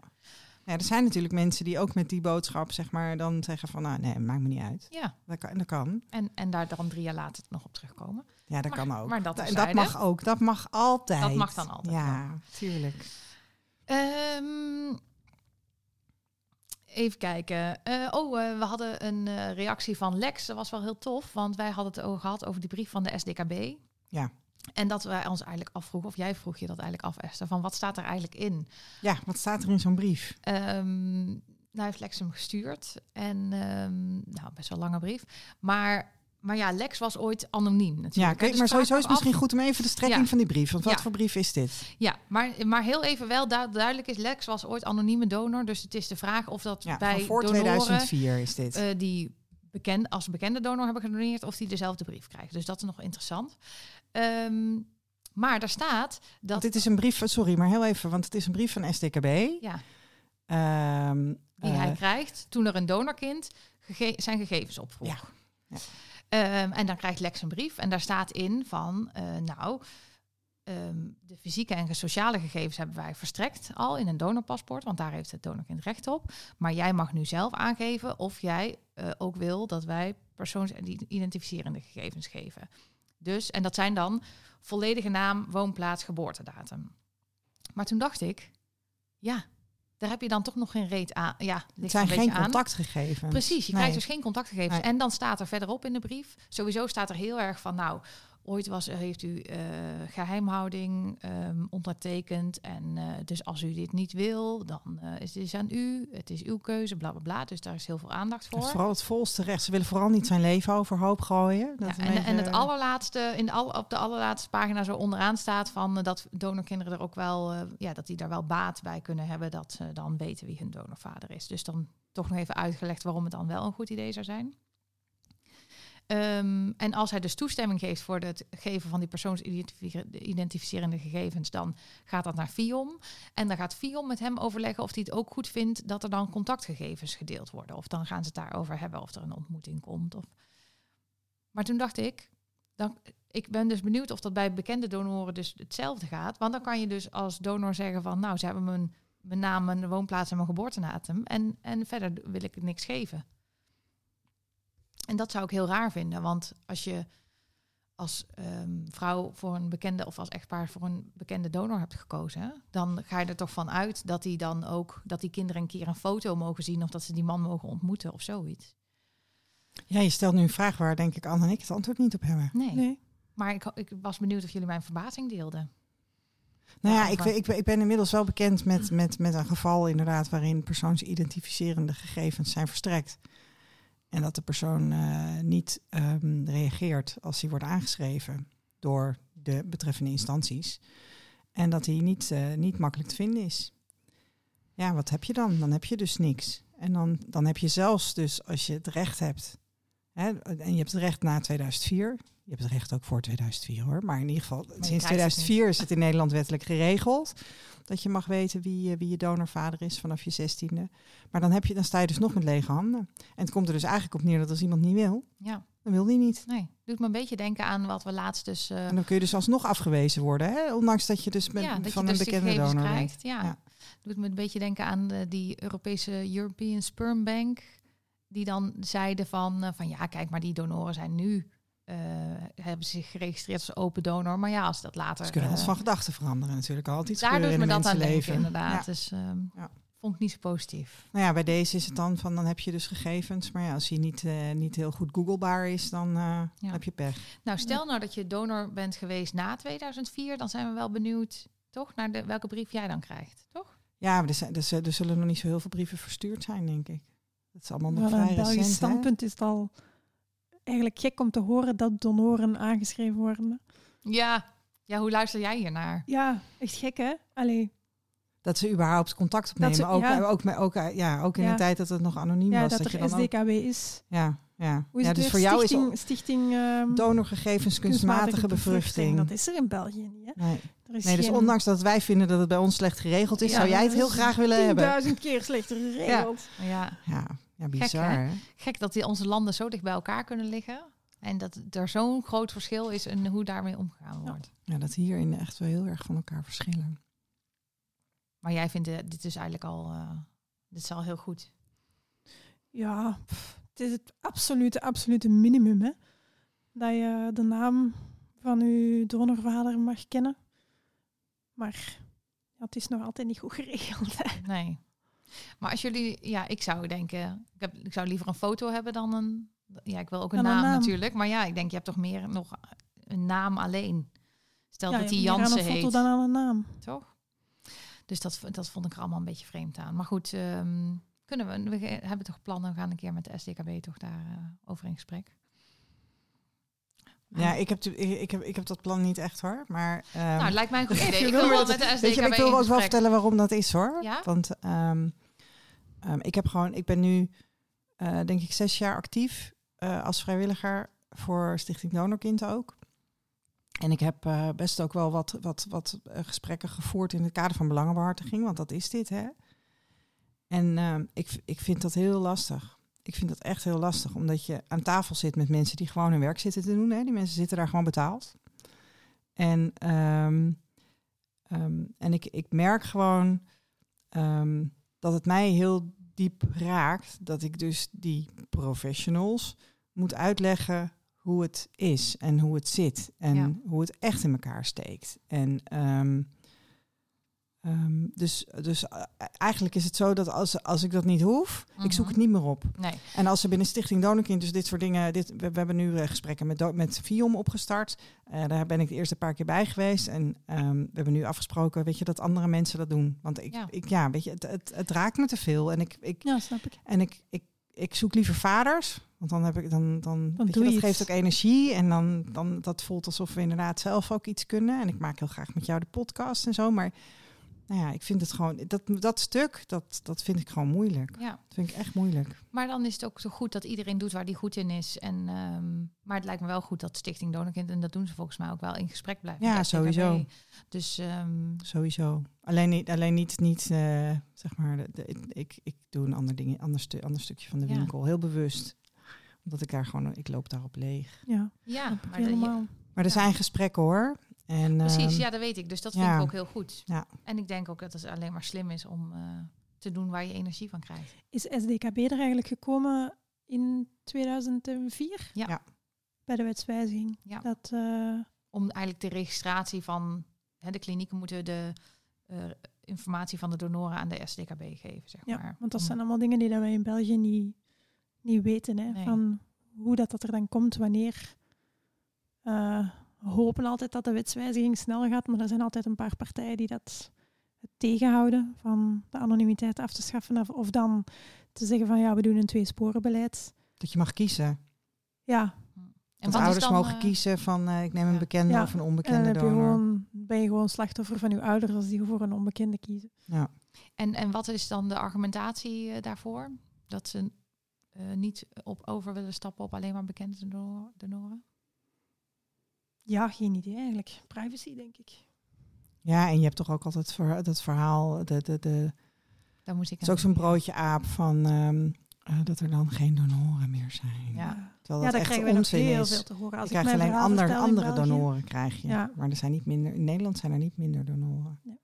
Ja, er zijn natuurlijk mensen die ook met die boodschap zeg maar dan zeggen van, nou nee, maakt me niet uit. Ja, Dat kan, dat kan. en, en daar dan drie jaar later nog op terugkomen. Ja, dat Maar- kan ook. maar dat Da- dat mag ook. Dat mag altijd. Dat mag dan altijd Ja, tuurlijk. Ehm, even kijken. Eh, oh, eh, we hadden een eh, reactie van Lex. Dat was wel heel tof, want wij hadden het over gehad over die brief van de SDKB. Ja. En dat wij ons eigenlijk afvroegen, of jij vroeg je dat eigenlijk af, Esther, van wat staat er eigenlijk in? Ja, wat staat er in zo'n brief? Ehm nou heeft Lex hem gestuurd. En ehm, nou, best wel een lange brief. Maar, maar ja, Lex was ooit anoniem natuurlijk. Ja, kijk, Dus maar sowieso is misschien goed om even de strekking Ja. van die brief. Want wat Ja. voor brief is dit? Ja, maar, maar heel even wel du- duidelijk is, Lex was ooit anonieme donor. Dus het is de vraag of dat Ja, bij voor donoren 2004 is dit. eh, die bekend, als bekende donor hebben gedoneerd, of die dezelfde brief krijgen. Dus dat is nog interessant. Ehm, maar daar staat Want dat. dit is een brief, sorry, maar heel even, want het is een brief van SDKB. Ja, Ehm, die eh, hij krijgt toen er een donorkind gege- zijn gegevens opvroeg. Ja, ja. Ehm, en dan krijgt Lex een brief en daar staat in van, eh, nou, de fysieke en sociale gegevens hebben wij verstrekt al in een donorpaspoort, want daar heeft het donorkind recht op. Maar jij mag nu zelf aangeven of jij eh, ook wil dat wij persoonsidentificerende gegevens geven. Dus, en dat zijn dan volledige naam, woonplaats, geboortedatum. Maar toen dacht ik, ja, daar heb je dan toch nog geen reet aan. Ja, het zijn geen aan. contactgegevens. Precies, je Nee. krijgt dus geen contactgegevens. Nee. En dan staat er verderop in de brief, sowieso staat er heel erg van, nou, ooit was, heeft u eh, geheimhouding ehm, ondertekend. En eh, dus als u dit niet wil, dan eh, is het aan u. Het is uw keuze, bla bla bla. Dus daar is heel veel aandacht voor. vooral het volste recht. Ze willen vooral niet zijn leven overhoop gooien. Dat Ja, en, beetje- en het allerlaatste, in de al, op de allerlaatste pagina zo onderaan staat van eh, dat donorkinderen er ook wel, eh, ja, dat die daar wel baat bij kunnen hebben dat ze dan weten wie hun donorvader is. Dus dan toch nog even uitgelegd waarom het dan wel een goed idee zou zijn. Ehm, en als hij dus toestemming geeft voor het geven van die persoonsidentificerende gegevens, dan gaat dat naar FIOM. En dan gaat FIOM met hem overleggen of hij het ook goed vindt dat er dan contactgegevens gedeeld worden. Of dan gaan ze het daarover hebben of er een ontmoeting komt. Of... Maar toen dacht ik, dan, ik ben dus benieuwd of dat bij bekende donoren dus hetzelfde gaat. Want dan kan je dus als donor zeggen van, nou, ze hebben mijn, mijn naam, mijn woonplaats en mijn geboortedatum. En, en verder wil ik niks geven. En dat zou ik heel raar vinden, want als je als ehm, vrouw voor een bekende of als echtpaar voor een bekende donor hebt gekozen, dan ga je er toch van uit dat die dan ook dat die kinderen een keer een foto mogen zien of dat ze die man mogen ontmoeten of zoiets. Ja, je stelt nu een vraag waar denk ik Anne en ik het antwoord niet op hebben. Nee. Nee. Maar ik, ik was benieuwd of jullie mijn verbazing deelden. Nou ja, ik, ik, ik ben inmiddels wel bekend met, met, met een geval inderdaad waarin persoonsidentificerende gegevens zijn verstrekt. En dat de persoon eh, niet ehm, reageert als hij wordt aangeschreven door de betreffende instanties. En dat hij niet, eh, niet makkelijk te vinden is. Ja, wat heb je dan? Dan heb je dus niks. En dan, dan heb je zelfs dus als je het recht hebt. Hè, en je hebt het recht na 2004. Je hebt het recht ook voor 2004 hoor. Maar in ieder geval, sinds het 2004 is het in Nederland wettelijk geregeld. Dat je mag weten wie, eh, wie je donorvader is vanaf je zestiende. Maar dan, heb je, dan sta je dus nog met lege handen. En het komt er dus eigenlijk op neer dat als iemand niet wil, Ja, dan wil die niet. nee. Doet me een beetje denken aan wat we laatst dus... eh, En dan kun je dus alsnog afgewezen worden. Hè? Ondanks dat je dus met, ja, van je een dus bekende donor krijgt. Ja. Ja. Doet me een beetje denken aan eh, die Europese European Sperm Bank. Die dan zeiden van, van ja, kijk, maar die donoren zijn nu... eh, hebben zich geregistreerd als open donor. Maar ja, als dat later... Ze kunnen ons eh, van gedachten veranderen natuurlijk. Altijd daar doet in me dat aan denken, mensenleven. inderdaad. Ja. Dus ehm, Ja. vond ik niet zo positief. Nou ja, bij deze is het dan van, dan heb je dus gegevens. Maar ja, als die niet, eh, niet heel goed googlebaar is, dan eh, Ja. heb je pech. Nou, stel nou dat je donor bent geweest na 2004, dan zijn we wel benieuwd, toch, naar de, welke brief jij dan krijgt, toch? Ja, maar er, zijn, er, er zullen nog niet zo heel veel brieven verstuurd zijn, denk ik. Dat is allemaal nog vrij een Belgisch recent. hè? standpunt is het al eigenlijk gek om te horen dat donoren aangeschreven worden. Ja. Ja, hoe luister jij hiernaar? Ja, echt gek hè? Allee, Dat ze überhaupt contact opnemen. ze- ook, ja. ook, eh, ja, ook in Ja. een tijd dat het nog anoniem ja, was. dat, Dat, je er dan ook, SDKW is. ja, ja. Hoe is ja, het dus voor jou is stichting, stichting ehm, donorgegevens kunstmatige bevruchting. Dat is er in België niet. Hè? Nee. Er is nee, dus geen ondanks dat wij vinden dat het bij ons slecht geregeld is, Ja, zou jij het heel graag willen hebben. duizend keer slechter geregeld. Ja, Ja, ja bizar. hè? hè? gek dat die onze landen zo dicht bij elkaar kunnen liggen. En dat er zo'n groot verschil is in hoe daarmee omgegaan Ja. wordt. Ja, dat hierin echt wel heel erg van elkaar verschillen. Maar jij vindt eh, dit is eigenlijk al, eh, dit is al heel goed. Ja, pff, het is het absolute, absolute minimum. Hè? Dat je de naam van je donorvader mag kennen. Maar ja, het is nog altijd niet goed geregeld. Hè? Nee. Maar als jullie, ja, ik zou denken, ik, heb, ik zou liever een foto hebben dan een, ja, ik wil ook een naam, natuurlijk. Maar ja, ik denk, je hebt toch meer nog een naam alleen. Stel ja, dat die Jansen aan een foto heet, dan aan een naam. toch? Dus dat, dat vond ik er allemaal een beetje vreemd aan. Maar goed, ehm, kunnen we, we hebben toch plannen, we gaan een keer met de SDKB toch daar eh, over in gesprek. Ja, ik heb, ik, heb, ik heb dat plan niet echt hoor. Maar ehm, nou, het lijkt mij een goed idee. Ik wil wel met de SDKB weet je, ik wil ook wel vertellen waarom dat is hoor. Ja? Want ehm, ehm, ik heb gewoon, ik ben nu eh, denk ik zes jaar actief eh, als vrijwilliger voor Stichting Donorkind ook. En ik heb eh, best ook wel wat, wat, wat gesprekken gevoerd in het kader van belangenbehartiging, want dat is dit hè. En ehm, ik, ik vind dat heel lastig. Ik vind dat echt heel lastig, omdat je aan tafel zit met mensen die gewoon hun werk zitten te doen. Hè. Die mensen zitten daar gewoon betaald. En, ehm, en ik, ik merk gewoon dat het mij heel diep raakt dat ik dus die professionals moet uitleggen hoe het is en hoe het zit en Ja. hoe het echt in elkaar steekt. En ehm, ehm, dus, dus eh, eigenlijk is het zo dat als, als ik dat niet hoef, ik zoek Mhm. het niet meer op. Nee, En als er binnen Stichting Donorkind dus dit soort dingen... Dit, we, we hebben nu eh, gesprekken met, met opgestart. Eh, daar ben ik de eerste paar keer bij geweest. En ehm, we hebben nu afgesproken, weet je, dat andere mensen dat doen. Want ik, Ja. ik, ja weet je, het, het, het raakt me te veel. En ik, ik, Ja, snap ik. en ik, ik, ik zoek liever vaders. Want dan heb ik dan, dan, weet je, dat iets. geeft ook energie. En dan, dan dat voelt alsof we inderdaad zelf ook iets kunnen. En ik maak heel graag met jou de podcast en zo. Maar nou ja, ik vind het gewoon, dat, dat stuk, dat, dat vind ik gewoon moeilijk. Ja. Dat vind ik echt moeilijk. Maar dan is het ook zo goed dat iedereen doet waar die goed in is. En, ehm, maar het lijkt me wel goed dat Stichting Donorkind, en dat doen ze volgens mij ook wel, in gesprek blijven. Ja, sowieso. Dus ehm, Sowieso. Alleen niet, alleen niet, niet eh, zeg maar, de, de- ik, ik doe een ander, ding, ander, stu, ander stukje van de Ja. winkel, heel bewust. Omdat ik daar gewoon, ik loop daarop leeg. Ja, ja, maar helemaal. Maar er Ja. zijn gesprekken hoor. En, precies, ehm, ja, dat weet ik. Dus dat vind ja. ik ook heel goed. Ja. En ik denk ook dat het alleen maar slim is om eh, te doen waar je energie van krijgt. Is SDKB er eigenlijk gekomen in 2004? Ja. Ja. Bij de wetswijziging. Ja. Dat, eh, Om eigenlijk de registratie van hè, de klinieken moeten de eh, informatie van de donoren aan de SDKB geven, zeg ja, maar. want dat Om- zijn allemaal dingen die dat wij in België niet, niet weten. Hè, Nee. Van hoe dat, dat er dan komt, wanneer. Eh, hopen altijd dat de wetswijziging snel gaat, maar er zijn altijd een paar partijen die dat tegenhouden van de anonimiteit af te schaffen. Of, of dan te zeggen van ja, we doen een tweesporenbeleid. dat je mag kiezen. Ja, En dat wat is ouders dan, mogen eh, kiezen van eh, ik neem een bekende Ja. of een en dan onbekende heb je donor. gewoon, ben je gewoon slachtoffer van je ouders als die voor een onbekende kiezen. Ja. En, en wat is dan de argumentatie eh, daarvoor? Dat ze eh, niet op over willen stappen op alleen maar bekende donor- donoren? Ja, geen idee eigenlijk. Privacy, denk ik. ja, en je hebt toch ook altijd ver, dat verhaal, de, de, de, Daar moest ik het is ook zo'n broodje aap van ehm, eh, dat er dan geen donoren meer zijn. Ja. Terwijl Ja, dat echt krijgen we nog onzin heel is. veel te horen. Als je ik krijgt mijn alleen ander, andere donoren krijg je. Ja. Maar er zijn niet minder, in Nederland zijn er niet minder donoren. Ja.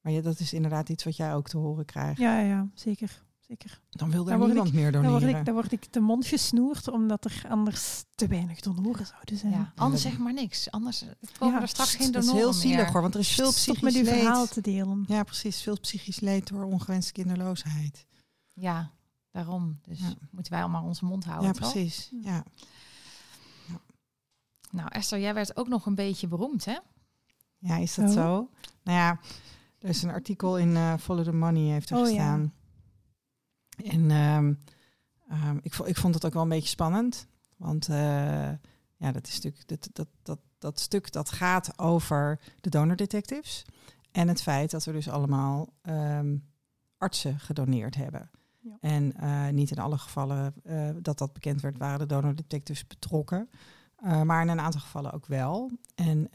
Maar ja, dat is inderdaad iets wat jij ook te horen krijgt. Ja, ja, ja, zeker. Zeker. Dan wil Dan er word niemand meer Dan doneren. word, ik, dan word ik de mond gesnoerd omdat er anders te weinig donoren zouden zijn. Ja, anders zeg maar niks. Anders komen Ja, er straks geen dat is donoren heel zielig meer. hoor, want er is veel Stop psychisch met uw verhaal leed. te delen. Ja, precies. Veel psychisch leed door ongewenste kinderloosheid. Ja, daarom. Dus Ja. moeten wij allemaal onze mond houden, ja, toch? precies. Ja. Nou, Esther, jij werd ook nog een beetje beroemd, hè? ja, is dat Zo? zo? Nou ja, er is een artikel in eh, Follow the Money heeft er Oh, ja. gestaan. En ehm, ehm, ik, ik vond het ook wel een beetje spannend. Want eh, ja, dat, is natuurlijk, dat, dat, dat, dat stuk dat gaat over de donordetectives. En het feit dat er dus allemaal ehm, artsen gedoneerd hebben. Ja. En eh, niet in alle gevallen eh, dat dat bekend werd, waren de donordetectives betrokken. Maar in een aantal gevallen ook wel. En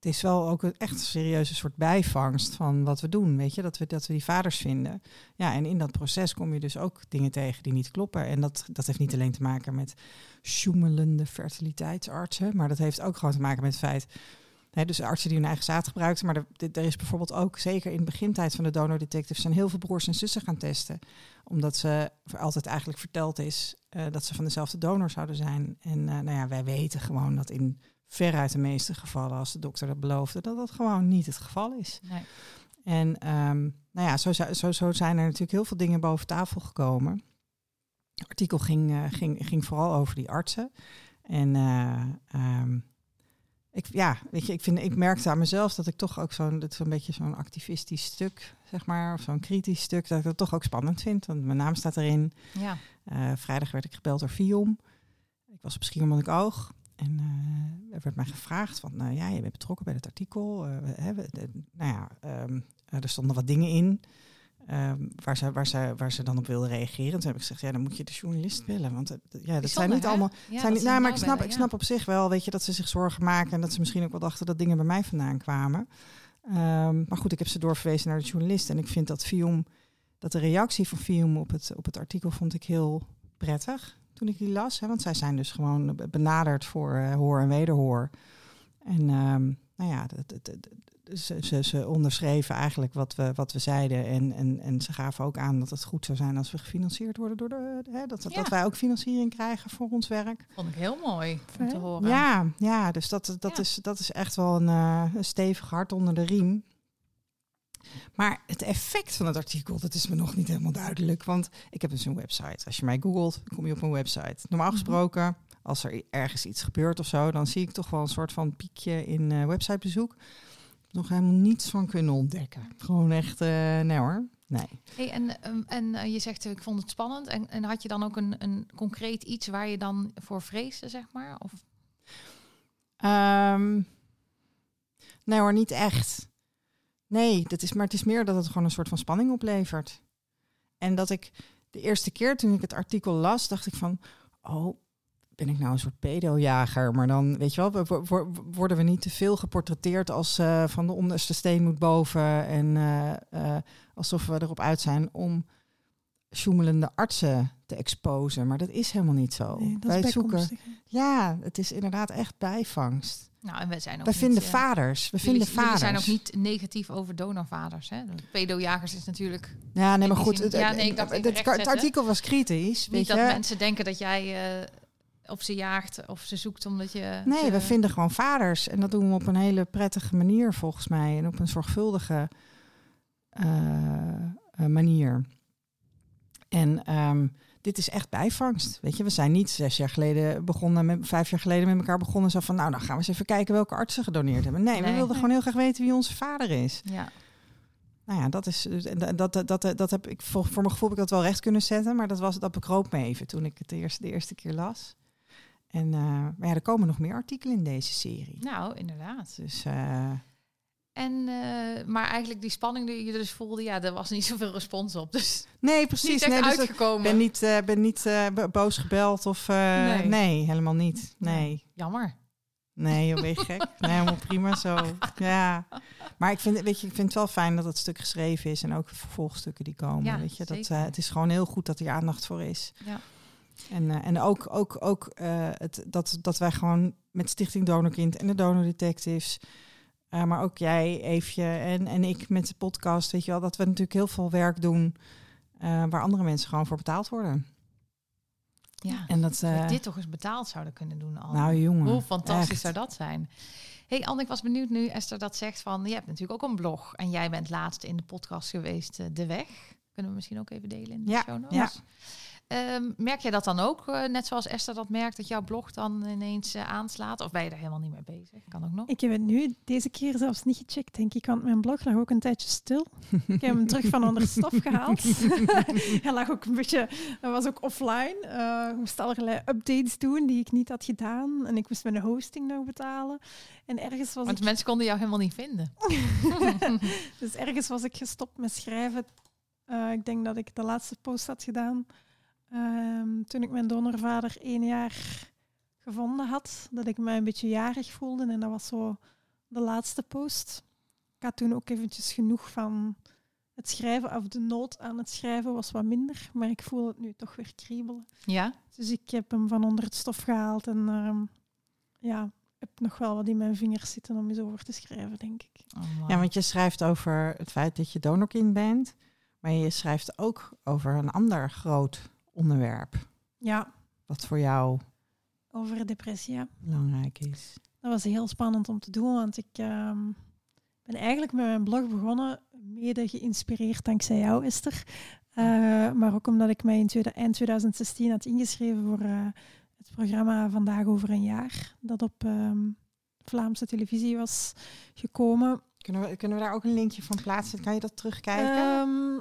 het is wel ook een echt serieuze soort bijvangst van wat we doen. Weet je, dat we, dat we die vaders vinden. Ja, en in dat proces kom je dus ook dingen tegen die niet kloppen. En dat, dat heeft niet alleen te maken met sjoemelende fertiliteitsartsen. Maar dat heeft ook gewoon te maken met het feit. Hè, dus artsen die hun eigen zaad gebruikten. Maar er, er is bijvoorbeeld ook, zeker in de begintijd van de donordetectives, zijn heel veel broers en zussen gaan testen. Omdat ze altijd eigenlijk verteld is eh, dat ze van dezelfde donor zouden zijn. En eh, nou ja, wij weten gewoon dat in veruit de meeste gevallen, als de dokter dat beloofde, dat dat gewoon niet het geval is. Nee. En ehm, nou ja, zo, zo, zo zijn er natuurlijk heel veel dingen boven tafel gekomen. Het artikel ging, eh, ging, ging vooral over die artsen. En eh, ehm, ik, ja, weet je, ik, vind, ik merkte aan mezelf dat ik toch ook zo'n een beetje zo'n activistisch stuk, zeg maar, of zo'n kritisch stuk, dat ik dat toch ook spannend vind. Want mijn naam staat erin. Ja. Eh, vrijdag werd ik gebeld door Viom. Ik was op Schiermonnikoog. En eh, er werd mij gevraagd van, nou ja, je bent betrokken bij het artikel. We hebben, de- nou ja, ehm, eh, er stonden wat dingen in ehm, waar, ze, waar, ze, waar ze dan op wilden reageren. Toen heb ik gezegd, ja, dan moet je de journalist bellen. Want ja, dat zijn niet hè? allemaal... Ja, zijn niet, nou, maar ik snap, bellen, ik ja. snap op zich wel, weet je, dat ze zich zorgen maken. En dat ze misschien ook wel dachten dat dingen bij mij vandaan kwamen. Ehm, maar goed, ik heb ze doorverwezen naar de journalist. En ik vind dat Vium, dat de reactie van Vium op het, op het artikel vond ik heel prettig toen ik die las. Hè, want zij zijn dus gewoon be- benaderd voor eh, hoor en wederhoor. En ehm, nou ja, dat- dat- dat- ze, ze, ze onderschreven eigenlijk wat we, wat we zeiden. En, en, en ze gaven ook aan dat het goed zou zijn als we gefinancierd worden door de. Hè, dat, Ja. dat wij ook financiering krijgen voor ons werk. Vond ik heel mooi om te horen. Ja, ja dus dat, dat, Ja. Is, dat is echt wel een, eh, een stevig hart onder de riem. Maar het effect van het artikel, dat is me nog niet helemaal duidelijk. Want ik heb dus een website. Als je mij googelt, kom je op een website. Normaal Mhm. gesproken, als er ergens iets gebeurt of zo, dan zie ik toch wel een soort van piekje in eh, websitebezoek. Nog helemaal niets van kunnen ontdekken. Gewoon echt, eh, nee hoor. Nee. Hey, en ehm, en eh, je zegt, ik vond het spannend. En, en had je dan ook een, een concreet iets waar je dan voor vreesde, zeg maar? Of, Ehm, nee hoor, niet echt. Nee, dat is, maar het is meer dat het gewoon een soort van spanning oplevert. En dat ik de eerste keer toen ik het artikel las, dacht ik van, oh, ben ik nou een soort pedojager? Maar dan, weet je wel, wo- wo- worden we niet te veel geportretteerd als eh, van de onderste steen moet boven. En eh, eh, alsof we erop uit zijn om sjoemelende artsen te exposen. Maar dat is helemaal niet zo. Nee, dat Wij is zoeken, ja, het is inderdaad echt bijvangst. Nou, en we zijn ook niet, vinden eh, vaders. We jullie- vinden vaders. Jullie zijn ook niet negatief over donorvaders. Hè? De pedojagers is natuurlijk Ja, nee, maar goed. zin- Het, ja, het- nee, ik dacht het, het, rechtzetten. artikel was kritisch. Weet niet dat je? mensen denken dat jij eh, of ze jaagt of ze zoekt omdat je... Nee, ze- we vinden gewoon vaders. En dat doen we op een hele prettige manier volgens mij. En op een zorgvuldige eh, eh, manier. En ehm, dit is echt bijvangst. Weet je, we zijn niet zes jaar geleden begonnen, met, vijf jaar geleden met elkaar begonnen. Zo van, nou, dan gaan we eens even kijken welke artsen gedoneerd hebben. Nee, we wilden gewoon heel graag weten wie onze vader is. Ja. Nou ja, dat is. en Dat, dat, dat, dat heb ik voor, voor mijn gevoel heb ik dat wel recht kunnen zetten. Maar dat, was, dat bekroop me even toen ik het de eerste, de eerste keer las. En eh, maar ja, er komen nog meer artikelen in deze serie. Nou, inderdaad. Dus eh, En, eh, maar eigenlijk die spanning die je dus voelde, ja, er was niet zoveel respons op. Dus nee, precies. Nee, dus uitgekomen. ben niet, eh, ben niet eh, bo- boos gebeld of. Nee. nee. helemaal niet. Nee. Jammer. Nee, joh, ben je gek? Nee, helemaal prima zo. Ja. Maar ik vind, weet je, ik vind het wel fijn dat het stuk geschreven is en ook vervolgstukken die komen. Ja, weet je, dat, het is gewoon heel goed dat hier aandacht voor is. Ja. En, en ook, ook, ook het, dat, dat wij gewoon met Stichting Donorkind en de Donor Detectives, eh, maar ook jij, Eefje en, en ik met de podcast, weet je wel, dat we natuurlijk heel veel werk doen eh, waar andere mensen gewoon voor betaald worden. Ja. En dat, eh, dit toch eens betaald zouden kunnen doen al. nou jongen, Hoe fantastisch echt. zou dat zijn? hey Anne, ik was benieuwd nu Esther dat zegt van... je hebt natuurlijk ook een blog en jij bent laatst in de podcast geweest, De Weg. Kunnen we misschien ook even delen in de Ja, show notes? ja. Ehm, merk jij dat dan ook, eh, net zoals Esther dat merkt, dat jouw blog dan ineens eh, aanslaat? Of ben je er helemaal niet mee bezig? Kan ook nog. Ik heb het nu deze keer zelfs niet gecheckt, denk ik, want mijn blog lag ook een tijdje stil. Ik heb hem terug van onder stof gehaald. Hij lag ook een beetje, hij was ook offline. Eh, ik moest allerlei updates doen die ik niet had gedaan. En ik moest mijn hosting nog betalen. En ergens was Want ik, mensen konden jou helemaal niet vinden. dus ergens was ik gestopt met schrijven. Ik denk dat ik de laatste post had gedaan ehm, toen ik mijn donorvader één jaar gevonden had. Dat ik me een beetje jarig voelde. En dat was zo de laatste post. Ik had toen ook eventjes genoeg van het schrijven, of de nood aan het schrijven was wat minder. Maar ik voel het nu toch weer kriebelen. Ja? Dus ik heb hem van onder het stof gehaald en ehm, ja, heb nog wel wat in mijn vingers zitten om eens over te schrijven, denk ik. Oh, Ja, want je schrijft over het feit dat je donorkind bent, maar je schrijft ook over een ander groot onderwerp Ja, dat voor jou over depressie, ja. belangrijk is. Dat was heel spannend om te doen, want ik ehm, ben eigenlijk met mijn blog begonnen, mede geïnspireerd dankzij jou, Esther. Eh, maar ook omdat ik mij in tweede- eind 2016 had ingeschreven voor eh, het programma Vandaag over een jaar, dat op ehm, Vlaamse televisie was gekomen. Kunnen we, kunnen we daar ook een linkje van plaatsen? Kan je dat terugkijken? Ehm,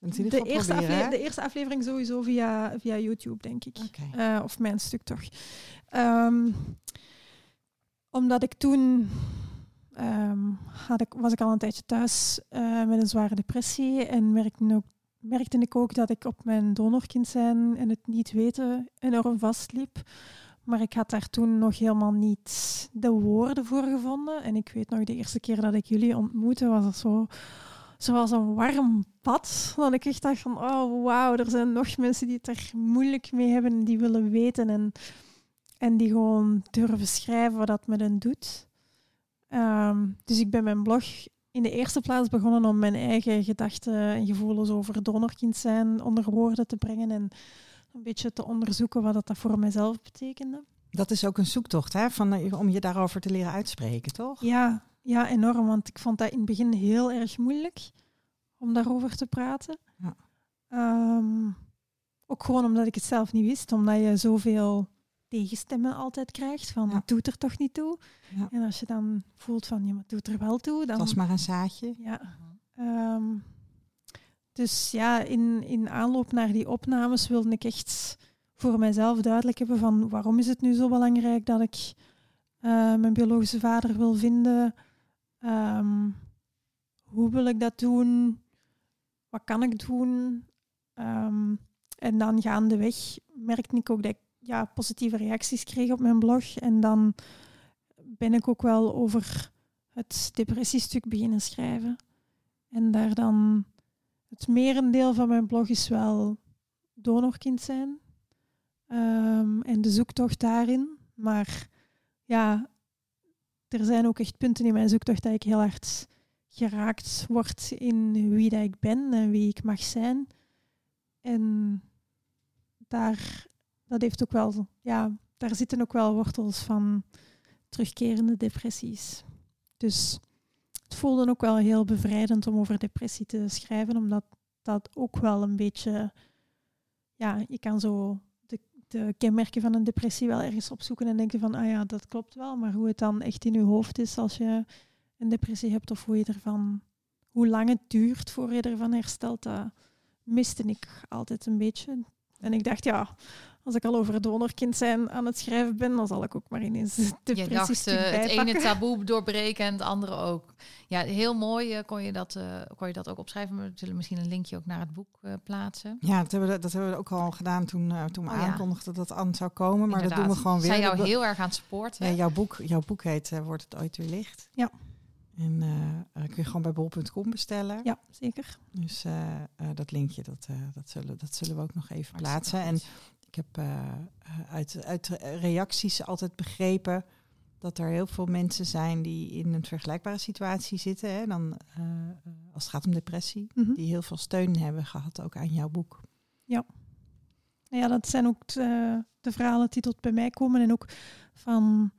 De, eerste proberen, de eerste aflevering sowieso via, via YouTube, denk ik. Eh, of mijn stuk toch. Ehm, omdat ik toen ehm, had ik, was ik al een tijdje thuis eh, met een zware depressie en merkte, ook, merkte ik ook dat ik op mijn donorkind zijn en het niet weten enorm vastliep. Maar ik had daar toen nog helemaal niet de woorden voor gevonden. En ik weet nog, de eerste keer dat ik jullie ontmoette, was het zo zoals een warm bad. Dat ik echt dacht van, oh wauw, er zijn nog mensen die het er moeilijk mee hebben en die willen weten en, en die gewoon durven schrijven wat dat met hen doet. Ehm, dus ik ben mijn blog in de eerste plaats begonnen om mijn eigen gedachten en gevoelens over donorkind zijn onder woorden te brengen en een beetje te onderzoeken wat dat voor mijzelf betekende. Dat is ook een zoektocht, hè? Van, eh, om je daarover te leren uitspreken, toch? Ja, ja, enorm. Want ik vond dat in het begin heel erg moeilijk om daarover te praten. Ja. Ehm, ook gewoon omdat ik het zelf niet wist. Omdat je zoveel tegenstemmen altijd krijgt. Van, Ja. het doet er toch niet toe. Ja. En als je dan voelt van, ja, maar het doet er wel toe. Het Dan, was maar een zaadje. ja. Ehm, dus ja, in, in aanloop naar die opnames wilde ik echt voor mijzelf duidelijk hebben van waarom is het nu zo belangrijk dat ik eh, mijn biologische vader wil vinden. Ehm, hoe wil ik dat doen? Wat kan ik doen? Ehm, en dan gaandeweg merkte ik ook dat ik ja, positieve reacties kreeg op mijn blog. En dan ben ik ook wel over het depressiestuk beginnen schrijven. En daar dan het merendeel van mijn blog is wel donorkind zijn. Ehm, en de zoektocht daarin. Maar ja, er zijn ook echt punten in mijn zoektocht dat ik heel hard geraakt word in wie dat ik ben en wie ik mag zijn. En daar, dat heeft ook wel, ja, daar zitten ook wel wortels van terugkerende depressies. Dus het voelde ook wel heel bevrijdend om over depressie te schrijven, omdat dat ook wel een beetje, ja, je kan zo de, de kenmerken van een depressie wel ergens opzoeken en denken van, ah ja, dat klopt wel, maar hoe het dan echt in je hoofd is als je een depressie hebt of hoe je ervan, hoe lang het duurt voor je ervan herstelt, dat miste ik altijd een beetje. En ik dacht, ja, als ik al over donorkind zijn aan het schrijven ben, dan zal ik ook maar ineens Je depressie dacht eh, het ene taboe doorbreken en het andere ook. Ja, heel mooi eh, kon, je dat, eh, kon je dat ook opschrijven. We zullen misschien een linkje ook naar het boek eh, plaatsen. Ja, dat hebben, we, dat hebben we ook al gedaan toen, eh, toen we Oh ja. aankondigden dat Anne zou komen. Maar dat doen we gewoon weer. Zij jou heel erg aan het supporten. Ja, jouw, boek, jouw boek heet Wordt het ooit weer licht? Ja. En eh, eh, kun je gewoon bij bol.com bestellen. Ja, zeker. Dus eh, eh, dat linkje, dat, eh, dat, zullen, dat zullen we ook nog even Hartstikke plaatsen. En. Ik heb eh, eh, uit, uit reacties altijd begrepen dat er heel veel mensen zijn die in een vergelijkbare situatie zitten. Hè, dan, eh, als het gaat om depressie. Mhm. Die heel veel steun hebben gehad ook aan jouw boek. Nou ja, dat zijn ook de, de verhalen die tot bij mij komen. En ook van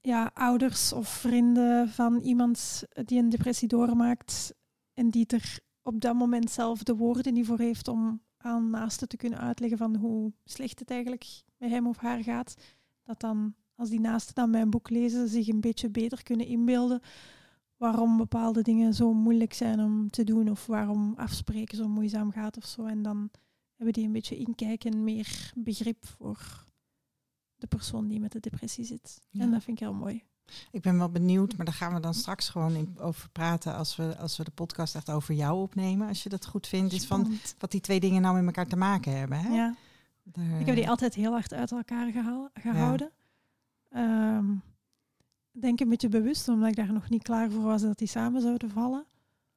ja, ouders of vrienden van iemand die een depressie doormaakt. En die er op dat moment zelf de woorden niet voor heeft om aan naasten te kunnen uitleggen van hoe slecht het eigenlijk met hem of haar gaat. Dat dan, als die naasten dan mijn boek lezen, zich een beetje beter kunnen inbeelden waarom bepaalde dingen zo moeilijk zijn om te doen of waarom afspreken zo moeizaam gaat of zo. En dan hebben die een beetje inkijk en meer begrip voor de persoon die met de depressie zit. Ja. En dat vind ik heel mooi. Ik ben wel benieuwd, maar daar gaan we dan straks gewoon in, over praten als we, als we de podcast echt over jou opnemen. Als je dat goed vindt. Is van wat die twee dingen nou met elkaar te maken hebben. Hè? Ja, Daar, ik heb die eh, altijd heel hard uit elkaar gehaal- gehouden. Ehm, ik denk een beetje bewust, omdat ik daar nog niet klaar voor was dat die samen zouden vallen.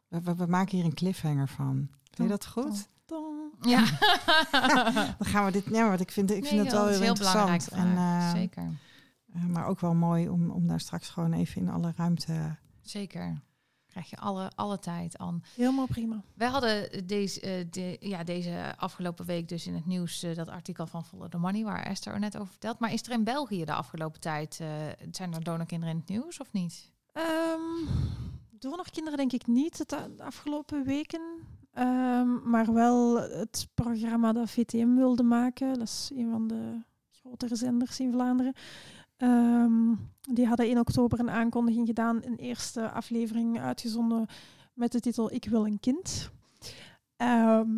we, we- we maken hier een cliffhanger van. Vind je dat goed? Tom. Ja. Dan gaan we dit. Ja, want ik vind, ik vind Nee, het wel heel, interessant. belangrijke vraag. En, eh, Zeker. Eh, maar ook wel mooi om, om daar straks gewoon even in alle ruimte. Zeker. Krijg je alle, alle tijd aan. Helemaal prima. Wij hadden deze, eh, de, ja, deze afgelopen week dus in het nieuws eh, dat artikel van Follow the Money, waar Esther er net over vertelt. Maar is er in België de afgelopen tijd, eh, zijn er donorkinderen in het nieuws of niet? Ehm donorkinderen denk ik niet de afgelopen weken. Ehm, maar wel het programma dat VTM wilde maken. Dat is een van de grotere zenders in Vlaanderen. Ehm, die hadden in oktober een aankondiging gedaan. Een eerste aflevering uitgezonden met de titel Ik wil een kind. Ehm,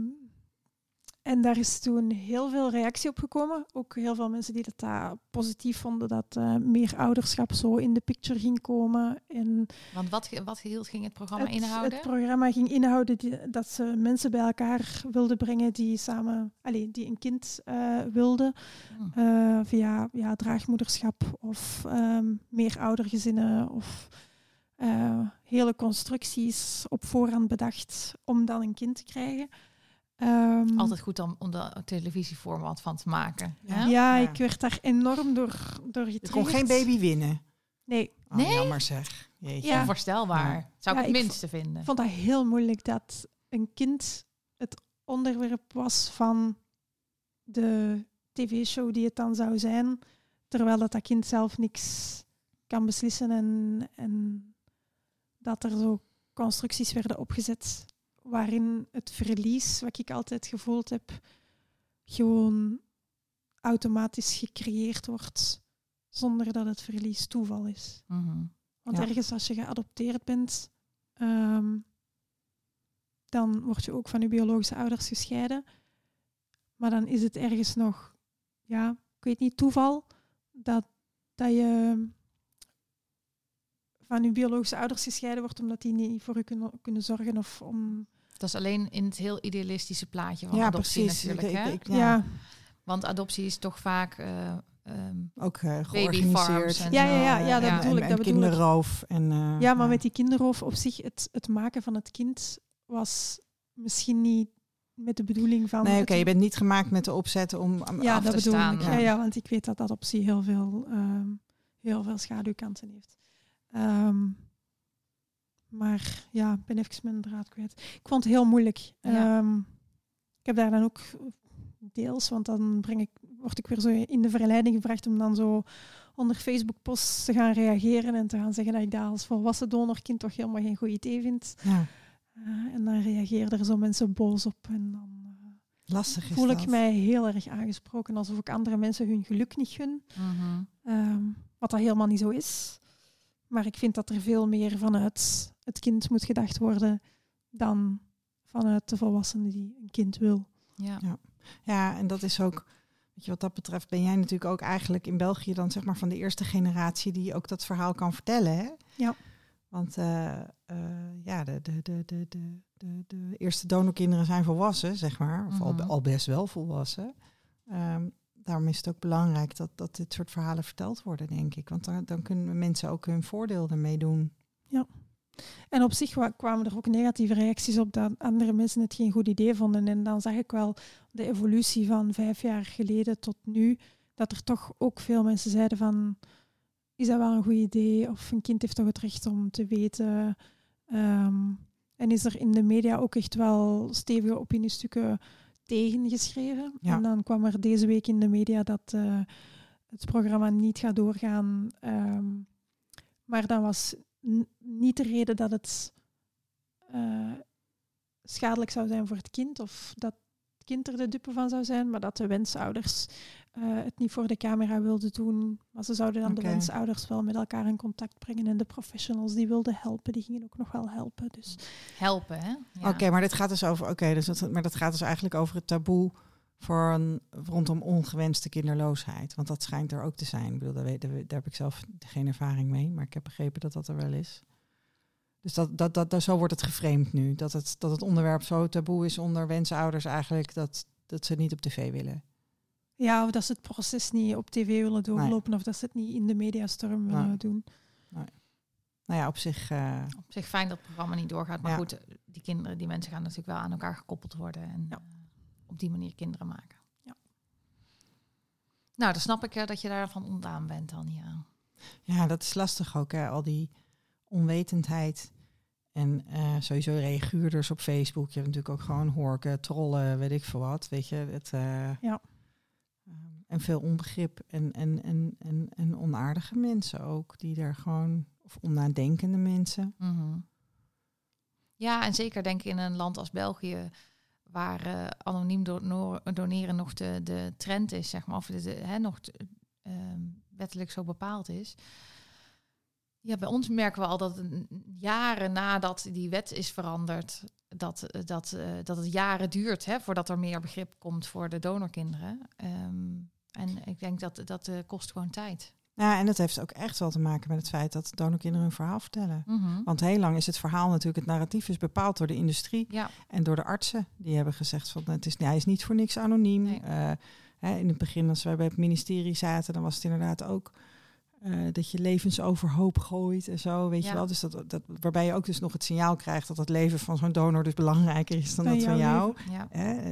en daar is toen heel veel reactie op gekomen. Ook heel veel mensen die dat daar positief vonden dat eh, meer ouderschap zo in de picture ging komen. En Want wat, wat ging het programma het, inhouden? het programma ging inhouden die, dat ze mensen bij elkaar wilden brengen die samen, allee, die een kind eh, wilden. Hm. eh, via ja, draagmoederschap of ehm, meer oudergezinnen of eh, hele constructies op voorhand bedacht om dan een kind te krijgen. Ehm, Altijd goed om, om de televisieformat van te maken. Ja. Ja? ja, Ja. ik werd daar enorm door, door Er getriggerd. kon geen baby winnen. Nee, Oh, Nee? Jammer zeg. Jeetje. Ja. Onvoorstelbaar. Ja. Zou ik het ik minste vinden. Ik vond dat heel moeilijk dat een kind het onderwerp was van de tv-show die het dan zou zijn, terwijl dat, dat kind zelf niks kan beslissen en, en dat er zo constructies werden opgezet waarin het verlies, wat ik altijd gevoeld heb, gewoon automatisch gecreëerd wordt zonder dat het verlies toeval is. Mhm. Want Ja. ergens als je geadopteerd bent, ehm, dan word je ook van je biologische ouders gescheiden. Maar dan is het ergens nog, ja, ik weet niet, toeval dat, dat je van uw biologische ouders gescheiden wordt omdat die niet voor u kunnen, kunnen zorgen of om... Dat is alleen in het heel idealistische plaatje van ja, adoptie precies. natuurlijk. Ik- hè? ik- Ja, ja, ja, Want adoptie is toch vaak eh, ehm, ook eh, babyfarms georganiseerd. en Ja, ja, ja, ja, dat ja. bedoel ik, en dat bedoel ik. kinderroof. En, eh, maar met die kinderroof op zich, het, het maken van het kind was misschien niet met de bedoeling van... Nee, oké, je bent niet gemaakt met de opzet om Ja, af dat te bedoel staan, ik. ja. Ja. Ja, want ik weet dat adoptie heel veel, ehm, heel veel schaduwkanten heeft. Ehm, maar ja, ik ben even mijn draad kwijt. Ik vond het heel moeilijk. Ja. Ehm, ik heb daar dan ook deels, want dan breng ik, word ik weer zo in de verleiding gebracht om dan zo onder Facebook-posts te gaan reageren en te gaan zeggen dat ik dat als volwassen donorkind toch helemaal geen goed idee vind. Ja, Eh, en dan reageren er zo mensen boos op en dan... eh, lastig voel dat. ik mij heel erg aangesproken, alsof ik andere mensen hun geluk niet gun. Mhm. Ehm, wat dat helemaal niet zo is. Maar ik vind dat er veel meer vanuit het kind moet gedacht worden dan vanuit de volwassene die een kind wil. Ja. Ja, en dat is ook, weet je, wat dat betreft ben jij natuurlijk ook eigenlijk in België dan zeg maar van de eerste generatie die ook dat verhaal kan vertellen. Hè? Ja. Want eh, eh, ja, de, de, de, de, de, de, de eerste donorkinderen zijn volwassen, zeg maar. Of al, Mhm. al best wel volwassen. Ehm, daarom is het ook belangrijk dat, dat dit soort verhalen verteld worden, denk ik. Want dan, dan kunnen mensen ook hun voordeel ermee doen. En op zich wa- kwamen er ook negatieve reacties op dat andere mensen het geen goed idee vonden. En dan zag ik wel de evolutie van vijf jaar geleden tot nu, dat er toch ook veel mensen zeiden van, is dat wel een goed idee? Of een kind heeft toch het recht om te weten? Ehm, en is er in de media ook echt wel stevige opiniestukken tegen geschreven? Ja. En dan kwam er deze week in de media dat eh, het programma niet gaat doorgaan. Ehm, maar dan was niet de reden dat het eh, schadelijk zou zijn voor het kind of dat het kind er de dupe van zou zijn, maar dat de wensouders eh, het niet voor de camera wilden doen. Maar ze zouden dan de wensouders wel met elkaar in contact brengen en de professionals die wilden helpen, die gingen ook nog wel helpen. Dus Helpen, hè? Ja. Oké, maar dit gaat dus over. Oké, dus dat, maar dat gaat dus eigenlijk over het taboe voor een, rondom ongewenste kinderloosheid. Want dat schijnt er ook te zijn. Ik bedoel, daar, weet, daar, daar heb ik zelf geen ervaring mee, maar ik heb begrepen dat dat er wel is. Dus dat, dat, dat, dat, zo wordt het geframed nu. Dat het, dat het onderwerp zo taboe is onder wensouders eigenlijk dat, dat ze het niet op tv willen. ja, of dat ze het proces niet op tv willen doorlopen of dat ze het niet in de mediastorm willen Nee. doen. Nou ja, op zich. eh, Op zich fijn dat het programma niet doorgaat. Maar Ja. goed, die kinderen, die mensen gaan natuurlijk wel aan elkaar gekoppeld worden. En Ja. Op die manier kinderen maken. Ja. Nou, dan snap ik eh, dat je daarvan ontdaan bent dan, ja. Ja, dat is lastig ook, hè? al die onwetendheid. En eh, sowieso reaguurders op Facebook. Je hebt natuurlijk ook gewoon horken, trollen, weet ik veel wat. Weet je, het, eh, Ja. ehm, en veel onbegrip en, en, en, en, en onaardige mensen ook, die er gewoon, of onnadenkende mensen. Mhm. Ja, en zeker denk ik in een land als België, waar eh, anoniem doneren nog de, de trend is, zeg maar, of de- hè, nog ehm, wettelijk zo bepaald is. Ja, bij ons merken we al dat jaren nadat die wet is veranderd, dat, eh, dat, eh, dat het jaren duurt hè, voordat er meer begrip komt voor de donorkinderen. Ehm, en ik denk dat dat kost gewoon tijd. Ja, en dat heeft ook echt wel te maken met het feit dat donorkinderen hun verhaal vertellen. Mhm. Want heel lang is het verhaal natuurlijk, het narratief is bepaald door de industrie. Ja, En door de artsen, die hebben gezegd van het is, hij is niet voor niks anoniem. Nee. Eh, hè, in het begin, als wij bij het ministerie zaten, dan was het inderdaad ook eh, dat je levens overhoop gooit en zo, weet Ja. je wel. Dus dat, dat, waarbij je ook dus nog het signaal krijgt dat het leven van zo'n donor dus belangrijker is dan Dan dat van jou. ja. Hè?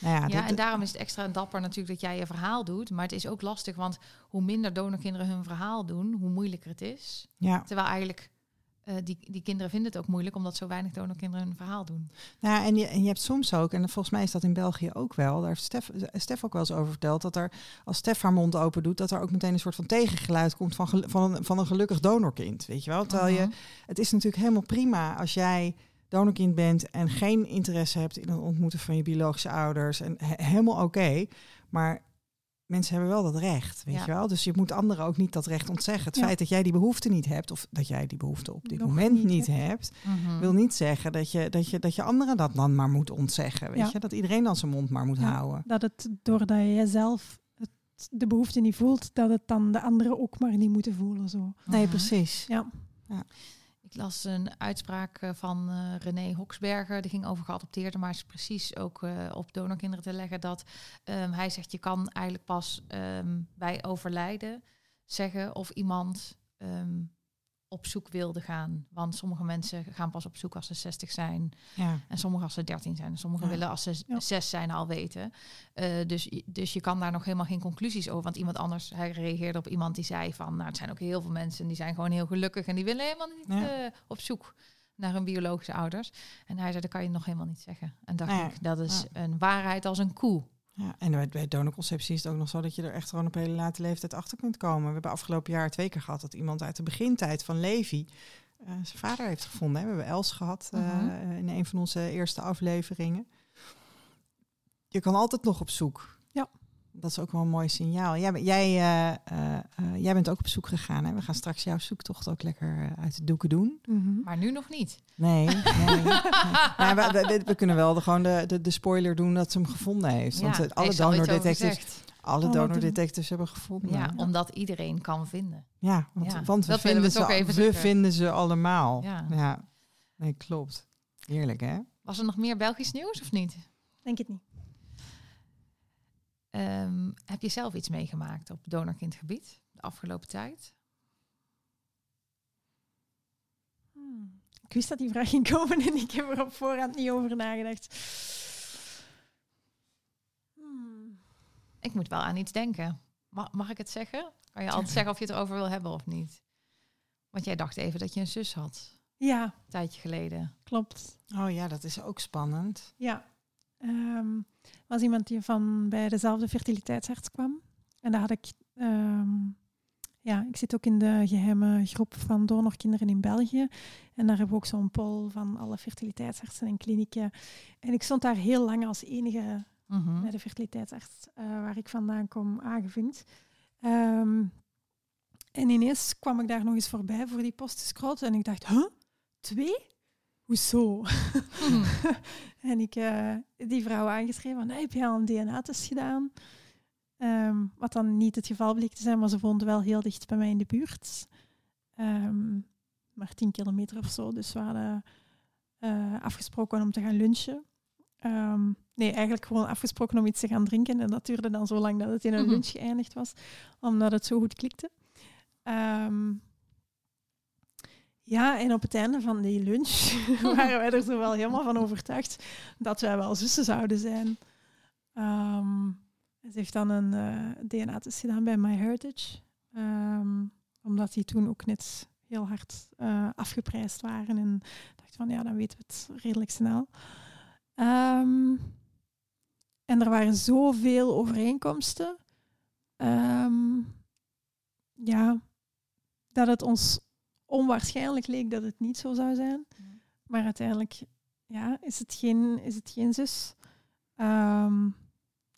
Nou ja, Ja, en daarom is het extra dapper natuurlijk dat jij je verhaal doet. Maar het is ook lastig, want hoe minder donorkinderen hun verhaal doen, hoe moeilijker het is. ja. Terwijl eigenlijk eh, die, die kinderen vinden het ook moeilijk omdat zo weinig donorkinderen hun verhaal doen. Nou, en je, en je hebt soms ook, en volgens mij is dat in België ook wel, daar heeft Stef, Stef ook wel eens over verteld, dat er, als Stef haar mond open doet, dat er ook meteen een soort van tegengeluid komt van, van, een, van een gelukkig donorkind, weet je wel. Terwijl je, Mhm. het is natuurlijk helemaal prima als jij donorkind bent en geen interesse hebt in het ontmoeten van je biologische ouders. En he- helemaal oké, maar mensen hebben wel dat recht, weet Ja. je wel. Dus je moet anderen ook niet dat recht ontzeggen. Het Ja. feit dat jij die behoefte niet hebt, of dat jij die behoefte op dit Nog moment niet, hebt, Mhm. wil niet zeggen dat je, dat, je, dat je anderen dat dan maar moet ontzeggen. Weet Ja. je? Dat iedereen dan zijn mond maar moet houden. Dat het doordat jij zelf het, de behoefte niet voelt, dat het dan de anderen ook maar niet moeten voelen. Zo. Nee, Mhm. precies. Ja. Las een uitspraak eh, van eh, René Hoksberger, die ging over geadopteerden, maar is precies ook eh, op donorkinderen te leggen dat ehm, hij zegt je kan eigenlijk pas ehm, bij overlijden zeggen of iemand ehm, op zoek wilde gaan. Want sommige mensen gaan pas op zoek als ze 60 zijn Ja. en sommige als ze 13 zijn. En sommigen Ja. willen als ze Ja. 6 zijn al weten. Eh, dus, dus je kan daar nog helemaal geen conclusies over. Want iemand anders, hij reageerde op iemand die zei van... nou, het zijn ook heel veel mensen die zijn gewoon heel gelukkig... en die willen helemaal niet eh, op zoek naar hun biologische ouders. En hij zei, dat kan je nog helemaal niet zeggen. En dacht ik, dat is een waarheid als een koe. Ja, en bij, bij donorconceptie is het ook nog zo dat je er echt gewoon op hele late leeftijd achter kunt komen. We hebben afgelopen jaar twee keer gehad dat iemand uit de begintijd van Levi eh, zijn vader heeft gevonden. Hè. We hebben Els gehad eh, Mhm. in een van onze eerste afleveringen. Je kan altijd nog op zoek. Ja. Dat is ook wel een mooi signaal. Jij, jij, eh, eh, eh, jij bent ook op zoek gegaan. Hè? We gaan straks jouw zoektocht ook lekker uit de doeken doen. Mhm. Maar nu nog niet. Nee, nee. nee. Maar we, we, we kunnen wel de, gewoon de, de, de spoiler doen dat ze hem gevonden heeft. Want alle donordetectives alle donordetectives hebben gevonden. Ja, omdat iedereen kan vinden. want, Ja, want we, dat vinden we ze, even we vinden ze allemaal. Ja. Ja. Nee, klopt. Heerlijk, hè? Was er nog meer Belgisch nieuws of niet? Denk het niet. Ehm, heb je zelf iets meegemaakt op donorkindgebied de afgelopen tijd? Hmm. Ik wist dat die vraag ging komen en ik heb er op voorhand niet over nagedacht. Hmm. Ik moet wel aan iets denken. Mag, mag ik het zeggen? Kan je altijd zeggen of je het erover wil hebben of niet? Want jij dacht even dat je een zus had, Ja, een tijdje geleden. klopt. Oh ja, dat is ook spannend. Ja. Ehm, was iemand die van bij dezelfde fertiliteitsarts kwam. En daar had ik... ehm, ja, ik zit ook in de geheime groep van donorkinderen in België. En daar hebben we ook zo'n poll van alle fertiliteitsartsen en klinieken. En ik stond daar heel lang als enige Mhm. bij de fertiliteitsarts eh, waar ik vandaan kom aangevinkt. Ehm, en ineens kwam ik daar nog eens voorbij voor die postgescroot en ik dacht, huh? Twee? Hoezo? Mhm. en ik eh, die vrouw aangeschreven van, "Hey, heb je al een DNA-test gedaan? Ehm, wat dan niet het geval bleek te zijn, maar ze woonde wel heel dicht bij mij in de buurt. Ehm, maar tien kilometer of zo. Dus we hadden eh, afgesproken om te gaan lunchen. Ehm, nee, eigenlijk gewoon afgesproken om iets te gaan drinken. En dat duurde dan zo lang dat het in een Mhm. lunch geëindigd was, omdat het zo goed klikte. Ja, en op het einde van die lunch waren wij er zo wel helemaal van overtuigd dat wij wel zussen zouden zijn. Ehm, ze heeft dan een eh, DNA-test gedaan bij MyHeritage, Ehm omdat die toen ook net heel hard eh, afgeprijsd waren. En dacht van ja, dan weten we het redelijk snel. Ehm, en er waren zoveel overeenkomsten. Ja, dat het ons onwaarschijnlijk leek dat het niet zo zou zijn. Maar uiteindelijk ja, is, het geen, is het geen zus. Ehm,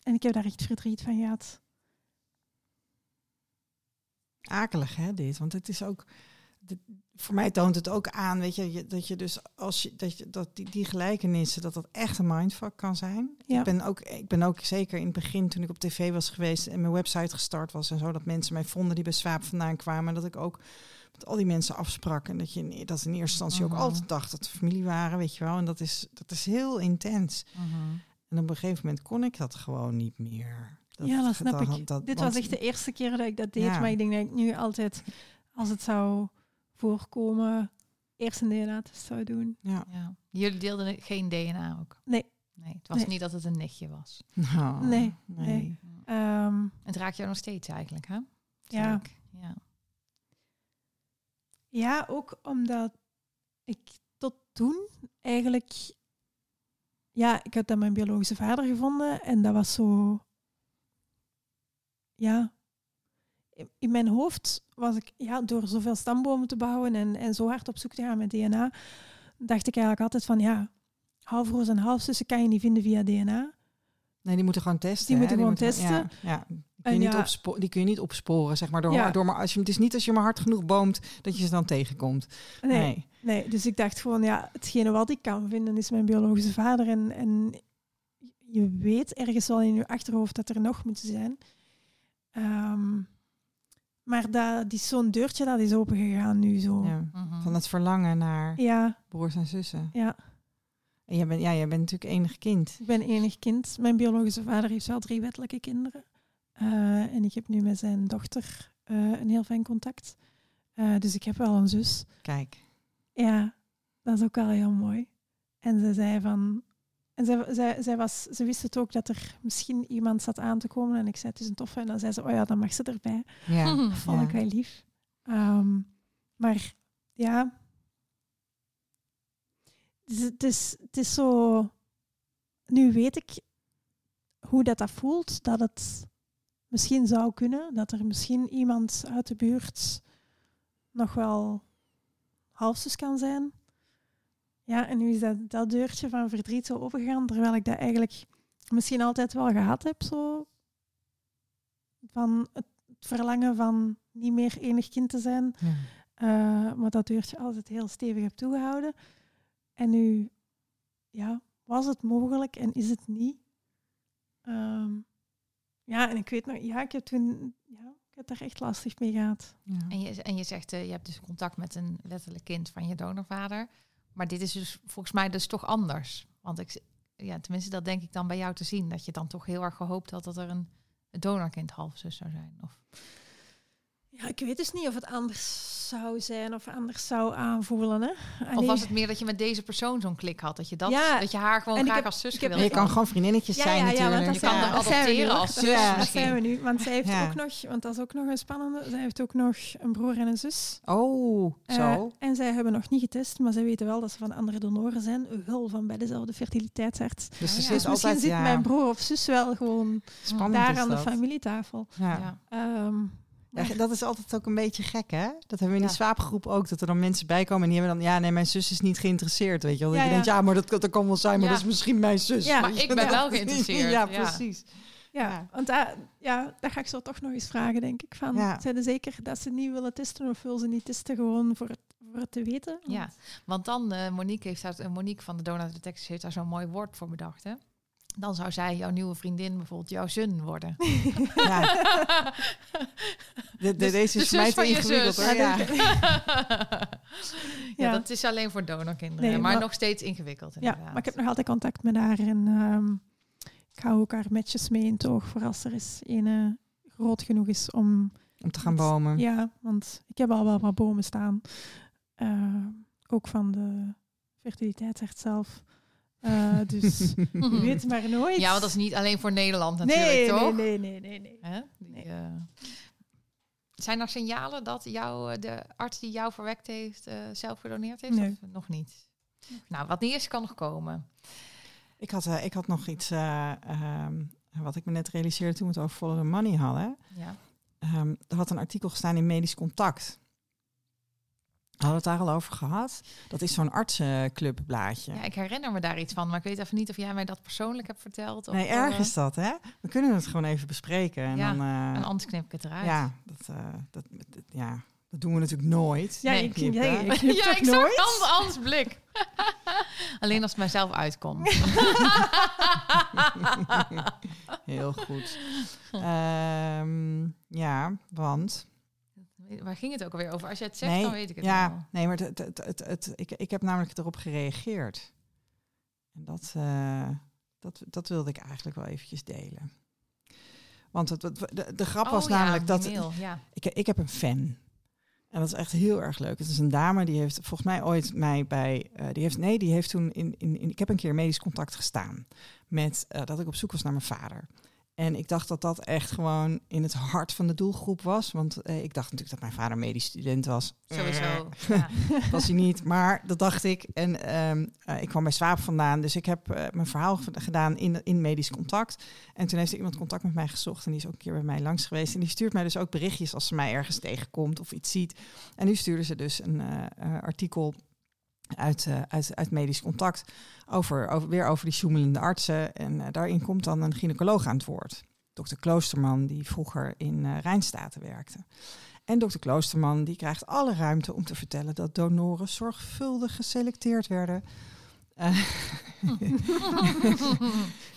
en ik heb daar echt verdriet van gehad. Akelig, hè, dit? Want het is ook... voor mij toont het ook aan, weet je, dat je dus als je dat, je, dat die, die gelijkenissen, dat dat echt een mindfuck kan zijn. Ja. Ik, ben ook, ik ben ook zeker in het begin, toen ik op tv was geweest en mijn website gestart was en zo, dat mensen mij vonden die bij Swaap vandaan kwamen. En dat ik ook met al die mensen afsprak. En dat je in, dat in eerste instantie Mhm. ook altijd dacht dat ze familie waren, weet je wel. En dat is, dat is heel intens. Mhm. En op een gegeven moment kon ik dat gewoon niet meer. ja, dat snap ik. dat- Dit want- was echt de eerste keer dat ik dat deed. Ja. Maar ik denk dat ik nu altijd, als het zou voorkomen, eerst een DNA-test zou doen. Ja. Ja. Jullie deelden geen DNA ook? Nee. Nee, het was Nee. niet dat het een nichtje was. Nou, Nee, nee. nee. Ehm, Het raakt jou nog steeds eigenlijk, hè? Ja. Ja. Ja, ook omdat ik tot toen eigenlijk... Ja, ik had dan mijn biologische vader gevonden en dat was zo... Ja, in- mijn hoofd was ik, ja, door zoveel stambomen te bouwen en, en zo hard op zoek te gaan met DNA, dacht ik eigenlijk altijd van, ja, halfbroers en halfzussen kan je niet vinden via DNA. Nee, die moeten gewoon testen. Die hè? moeten gewoon testen. ja. Kun niet opspo- die kun je niet opsporen, zeg maar. Door, Ja. door maar als je, het is niet als je maar hard genoeg boomt dat je ze dan tegenkomt. Nee, Nee. nee. dus ik dacht gewoon, ja, hetgene wat ik kan vinden is mijn biologische vader. En, en je weet ergens wel in je achterhoofd dat er nog moeten zijn. Ehm, Maar dat, die zo'n deurtje dat is opengegaan nu zo. Ja. Mhm. Van het verlangen naar ja, broers en zussen. ja. En jij bent, ja, jij bent natuurlijk enig kind. Ik ben enig kind. Mijn biologische vader heeft wel drie wettelijke kinderen. Eh, en ik heb nu met zijn dochter eh, een heel fijn contact. Eh, dus ik heb wel een zus. Kijk. Ja, dat is ook wel heel mooi. En ze zei van... En zij, zij, zij was, ze wist het ook dat er misschien iemand zat aan te komen. En ik zei, het is een toffe. En dan zei ze, oh ja, dan mag ze erbij. Ja. Dat vond Ja. ik wel lief. Ehm, maar ja... Is, het, is, het is zo... Nu weet ik hoe dat, dat voelt. Dat het misschien zou kunnen. Dat er misschien iemand uit de buurt nog wel halfzus kan zijn. Ja, en nu is dat, dat deurtje van verdriet zo opengegaan. Terwijl ik dat eigenlijk misschien altijd wel gehad heb. Zo van het verlangen van niet meer enig kind te zijn. Ja. eh, maar dat deurtje altijd heel stevig heb toegehouden. En nu ja, was het mogelijk en is het niet. Ehm, ja, en ik weet nog, ja, ik heb toen, ja, ik heb daar echt lastig mee gehad. Ja. En je, en je zegt, eh, je hebt dus contact met een letterlijk kind van je donorvader. Maar dit is dus volgens mij dus toch anders. Want ik, ja, tenminste, dat denk ik dan bij jou te zien. Dat je dan toch heel erg gehoopt had dat er een, een donorkind halfzus zou zijn. Of, Ja, ik weet dus niet of het anders zou zijn of anders zou aanvoelen. Hè? of was het meer dat je met deze persoon zo'n klik had? Dat je, dat, Ja, dat je haar gewoon graag heb- als zus Maar je wilde? kan gewoon vriendinnetjes Ja, zijn ja, ja, natuurlijk. want Je kan er we adopteren als Dat zus Ja. Dat zijn we nu, want zij heeft Ja. ook nog, want dat is ook nog een spannende, zij heeft ook nog een broer en een zus. Oh, zo. Eh, en zij hebben nog niet getest, maar zij weten wel dat ze van andere donoren zijn, wel van bij dezelfde fertiliteitsarts. dus ja. er Dus misschien altijd, zit ja, mijn broer of zus wel gewoon spannend daar aan de familietafel. Ja. Ja. Ja, dat is altijd ook een beetje gek, hè? Dat hebben we in die Ja. slaapgroep ook. Dat er dan mensen bij komen en die hebben dan... Ja, nee, mijn zus is niet geïnteresseerd, weet je wel. Dat Ja, je ja. denkt, ja, maar dat, dat kan wel zijn, maar Ja. dat is misschien mijn zus. Ja. Maar ik ben wel. wel geïnteresseerd, ja, precies. ja, want daar, ja, dat ga ik zo toch nog eens vragen, denk ik. Van, Ja. Zijn ze zeker dat ze niet willen testen of willen ze niet testen gewoon voor het, voor het te weten? Ja, want dan, eh, Monique, heeft daar, eh, Monique van de Donut Detectives heeft daar zo'n mooi woord voor bedacht. Hè? Dan zou zij, jouw nieuwe vriendin, bijvoorbeeld jouw zun worden. Ja. De, de, Dus deze de is voor mij te ingewikkeld, hoor. Ja. ja, Ja. dat is alleen voor donorkinderen, Nee, maar, maar- nog steeds ingewikkeld. Ja, Inderdaad. maar ik heb nog altijd contact met haar en ehm, ik hou ook haar matches mee in toog voor als er eens een eh, groot genoeg is om... Om te gaan bomen. Ja, want ik heb al wel wat bomen staan. Eh, ook van de fertiliteitsarts zelf. Eh, dus je weet maar nooit. Ja, want dat is niet alleen voor Nederland natuurlijk, nee, toch? nee, nee, nee, nee, nee. Hè? Die, Nee. eh, zijn er signalen dat jou, eh, de arts die jou verwekt heeft, eh, zelf gedoneerd heeft? Nee. Of nog niet? Nou, wat niet is, kan nog komen. Ik had, eh, ik had nog iets, eh, ehm, wat ik me net realiseerde toen we het over Follow the Money hadden. Ja. Ehm, er had een artikel gestaan in Medisch Contact. Hadden we het daar al over gehad? Dat is zo'n artsenclubblaadje. ja, ik herinner me daar iets van, maar ik weet even niet of jij mij dat persoonlijk hebt verteld. Of, nee, erg eh, is dat, hè? We kunnen het gewoon even bespreken. En Ja, dan, eh, En anders knip ik het eruit. ja, dat, eh, dat, dat- ja, dat doen we natuurlijk nooit. Ja, Nee, ik, knippen. ja, ik knip ja, ik nooit? zag Hans blik. Alleen als het mijzelf uitkomt. Heel goed. Ehm, ja, want... Waar ging het ook alweer over? Als jij het zegt, nee, dan weet ik het ja, wel. nee, maar het, het, het, het, ik, ik heb namelijk erop gereageerd. En dat, eh, dat, dat wilde ik eigenlijk wel eventjes delen. Want het, de, de grap was Oh ja, namelijk dat... mail, ja. Ik, ik heb een fan. En dat is echt heel erg leuk. Het is een dame die heeft volgens mij ooit mij bij. eh, die heeft, nee, die heeft toen in, in, in. Ik heb een keer medisch contact gestaan. Met eh, dat ik op zoek was naar mijn vader. En ik dacht dat dat echt gewoon in het hart van de doelgroep was. Want eh, ik dacht natuurlijk dat mijn vader medisch student was. Sowieso. Ja. Was hij niet, maar dat dacht ik. En ehm, eh, ik kwam bij Swaap vandaan, dus ik heb eh, mijn verhaal gedaan in, in medisch contact. En toen heeft er iemand contact met mij gezocht en die is ook een keer bij mij langs geweest. En die stuurt mij dus ook berichtjes als ze mij ergens tegenkomt of iets ziet. En nu stuurde ze dus een eh, eh, artikel uit, eh, uit, uit medisch contact over, over, weer over die sjoemelende artsen. En eh, daarin komt dan een gynaecoloog aan het woord. Dokter Kloosterman, die vroeger in eh Rijnstaten werkte. En dokter Kloosterman die krijgt alle ruimte om te vertellen dat donoren zorgvuldig geselecteerd werden. Eh,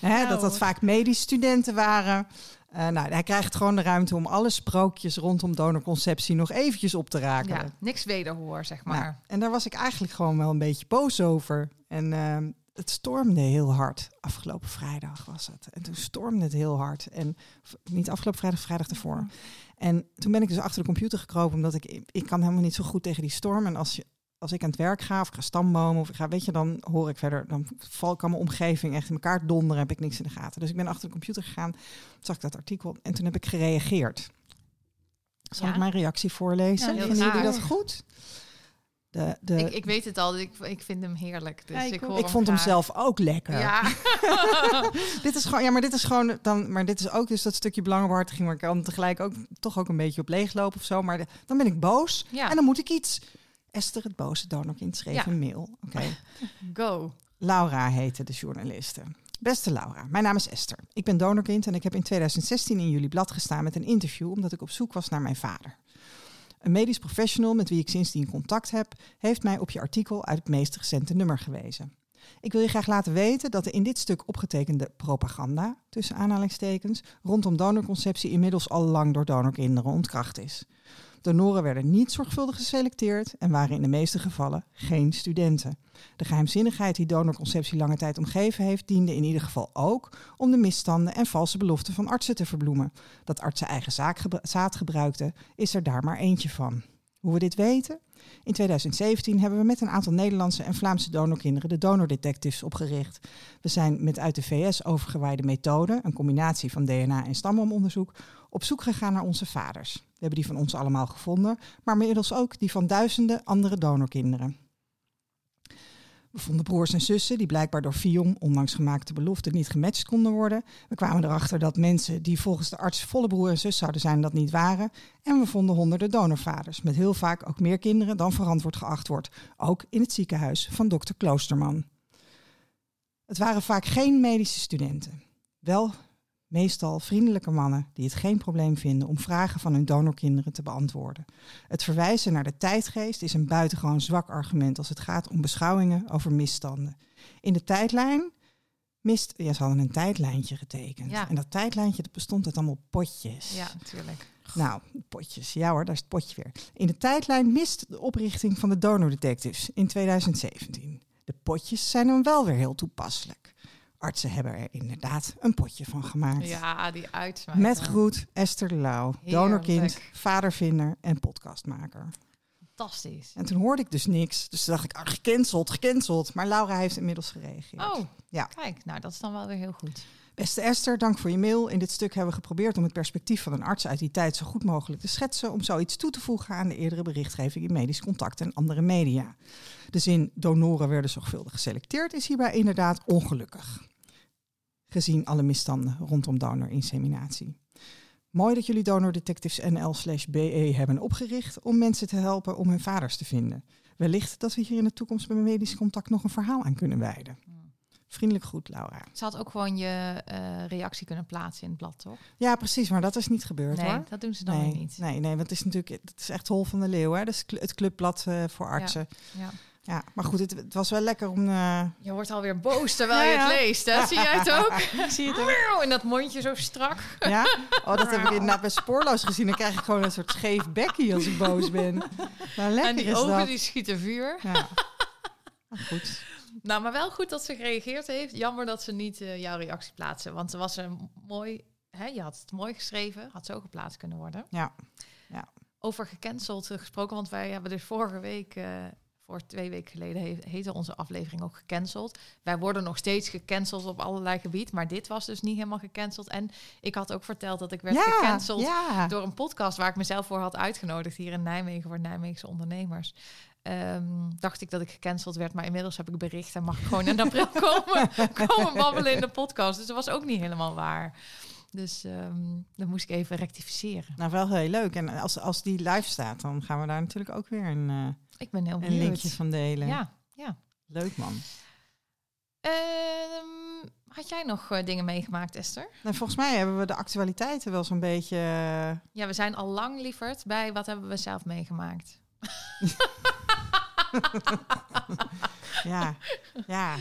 hè, dat dat vaak medisch studenten waren. Eh, nou, hij krijgt gewoon de ruimte om alle sprookjes rondom donorconceptie nog eventjes op te raken. Ja, niks wederhoor, zeg maar. Nou, en daar was ik eigenlijk gewoon wel een beetje boos over. En ehm, het stormde heel hard. Afgelopen vrijdag was het. En toen stormde het heel hard. En niet afgelopen vrijdag, vrijdag ervoor. En toen ben ik dus achter de computer gekropen, omdat ik, ik kan helemaal niet zo goed tegen die storm. En als, je, als ik aan het werk ga, of ik ga stambomen, of ik ga, weet je, dan hoor ik verder, dan val ik aan mijn omgeving echt in elkaar donderen, heb ik niks in de gaten. Dus ik ben achter de computer gegaan, zag ik dat artikel en toen heb ik gereageerd. Zal Ja. ik mijn reactie voorlezen? Ja, heel Vinden jullie graag. dat goed? De, de, Ik, ik weet het al, ik, ik vind hem heerlijk. Dus Ja, ik ik hoor ik vond hem zelf ook lekker. Ja. dit is gewoon, ja, maar dit is gewoon dan, maar dit is ook dus dat stukje belangenbehartiging waar ik dan tegelijk ook toch ook een beetje op leegloop of zo. Maar de- dan ben ik boos ja, en dan moet ik iets. Esther het boze donorkind schreef Ja. een mail. Oké. go. Laura heette de journaliste. Beste Laura, mijn naam is Esther. Ik ben donorkind en ik heb in 2016 in jullie blad gestaan met een interview omdat ik op zoek was naar mijn vader. Een medisch professional met wie ik sindsdien contact heb, heeft mij op je artikel uit het meest recente nummer gewezen. Ik wil je graag laten weten dat de in dit stuk opgetekende propaganda, tussen aanhalingstekens, rondom donorconceptie inmiddels al lang door donorkinderen ontkracht is. Donoren werden niet zorgvuldig geselecteerd en waren in de meeste gevallen geen studenten. De geheimzinnigheid die donorconceptie lange tijd omgeven heeft, diende in ieder geval ook om de misstanden en valse beloften van artsen te verbloemen. Dat artsen eigen zaad gebruikten, is er daar maar eentje van. Hoe we dit weten? In 2017 hebben we met een aantal Nederlandse en Vlaamse donorkinderen de Donor Detectives opgericht. We zijn met uit de VS overgewaaide methoden, een combinatie van DNA en stamboomonderzoek, op zoek gegaan naar onze vaders. We hebben die van ons allemaal gevonden, maar inmiddels ook die van duizenden andere donorkinderen. We vonden broers en zussen die blijkbaar door FIOM, ondanks gemaakte beloften, niet gematcht konden worden. We kwamen erachter dat mensen die volgens de arts volle broer en zus zouden zijn, dat niet waren. En we vonden honderden donorvaders, met heel vaak ook meer kinderen dan verantwoord geacht wordt. Ook in het ziekenhuis van dokter Kloosterman. Het waren vaak geen medische studenten. Wel meestal vriendelijke mannen die het geen probleem vinden om vragen van hun donorkinderen te beantwoorden. Het verwijzen naar de tijdgeest is een buitengewoon zwak argument als het gaat om beschouwingen over misstanden. In de tijdlijn mist, ja, ze hadden een tijdlijntje getekend. Ja. En dat tijdlijntje dat bestond uit allemaal potjes. Ja, natuurlijk. Nou, potjes. Ja hoor, daar is het potje weer. In de tijdlijn mist de oprichting van de Donor Detectives in 2017. De potjes zijn dan wel weer heel toepasselijk. Artsen hebben er inderdaad een potje van gemaakt. Ja, die uitsmijter. Met groet Esther Lauw, donorkind, vadervinder en podcastmaker. Fantastisch. En toen hoorde ik dus niks. Dus toen dacht ik, ah, gecanceld, gecanceld. Maar Laura heeft inmiddels gereageerd. Oh, Ja. kijk. Nou, dat is dan wel weer heel goed. Beste Esther, dank voor je mail. In dit stuk hebben we geprobeerd om het perspectief van een arts uit die tijd zo goed mogelijk te schetsen. Om zoiets toe te voegen aan de eerdere berichtgeving in medisch contact en andere media. De zin donoren werden zorgvuldig geselecteerd is hierbij inderdaad ongelukkig. Gezien alle misstanden rondom donorinseminatie. Mooi dat jullie Donor Detectives NL slash BE hebben opgericht om mensen te helpen om hun vaders te vinden. Wellicht dat we hier in de toekomst bij medisch contact nog een verhaal aan kunnen wijden. Vriendelijk goed, Laura. Ze had ook gewoon je eh, reactie kunnen plaatsen in het blad, toch? Ja, precies, maar dat is niet gebeurd nee, hoor. dat doen ze dan nee, weer niet. Nee, nee, want het is natuurlijk het is echt hol van de leeuw. Hè? Dat is cl- het clubblad eh, voor artsen. Ja. Ja. maar goed, het, het was wel lekker om. eh, Je wordt alweer boos terwijl Ja, je het ja. leest, hè? Zie jij het ook? ik zie het ook. En dat mondje zo strak. Ja? Oh, dat heb ik inderdaad bij spoorloos gezien. Dan krijg ik gewoon een soort scheef bekkie als ik boos ben. Nou, lekker en die is ogen dat. die schieten vuur. Ja. Maar goed. Nou, maar wel goed dat ze gereageerd heeft. Jammer dat ze niet eh, jouw reactie plaatsen. Want ze was een mooi... Hè, je had het mooi geschreven. Had zo geplaatst kunnen worden. Ja. Over gecanceld gesproken. Want wij hebben dus vorige week... eh, voor twee weken geleden he- heette onze aflevering ook gecanceld. Wij worden nog steeds gecanceld op allerlei gebied. Maar dit was dus niet helemaal gecanceld. En ik had ook verteld dat ik werd ja, gecanceld Ja. door een podcast waar ik mezelf voor had uitgenodigd hier in Nijmegen voor Nijmeegse ondernemers. Ehm, dacht ik dat ik gecanceld werd, maar inmiddels heb ik bericht en mag ik gewoon in april komen, komen babbelen in de podcast. Dus dat was ook niet helemaal waar. Dus ehm dan moest ik even rectificeren. Nou, wel heel leuk. En als, als die live staat, dan gaan we daar natuurlijk ook weer een, eh, Ik ben heel een benieuwd. linkje van delen. Ja, ja. Leuk man. Ehm, had jij nog eh, dingen meegemaakt, Esther? Nou, volgens mij hebben we de actualiteiten wel zo'n beetje. eh, Ja, we zijn al lang lieverd bij wat hebben we zelf meegemaakt. ja, ja.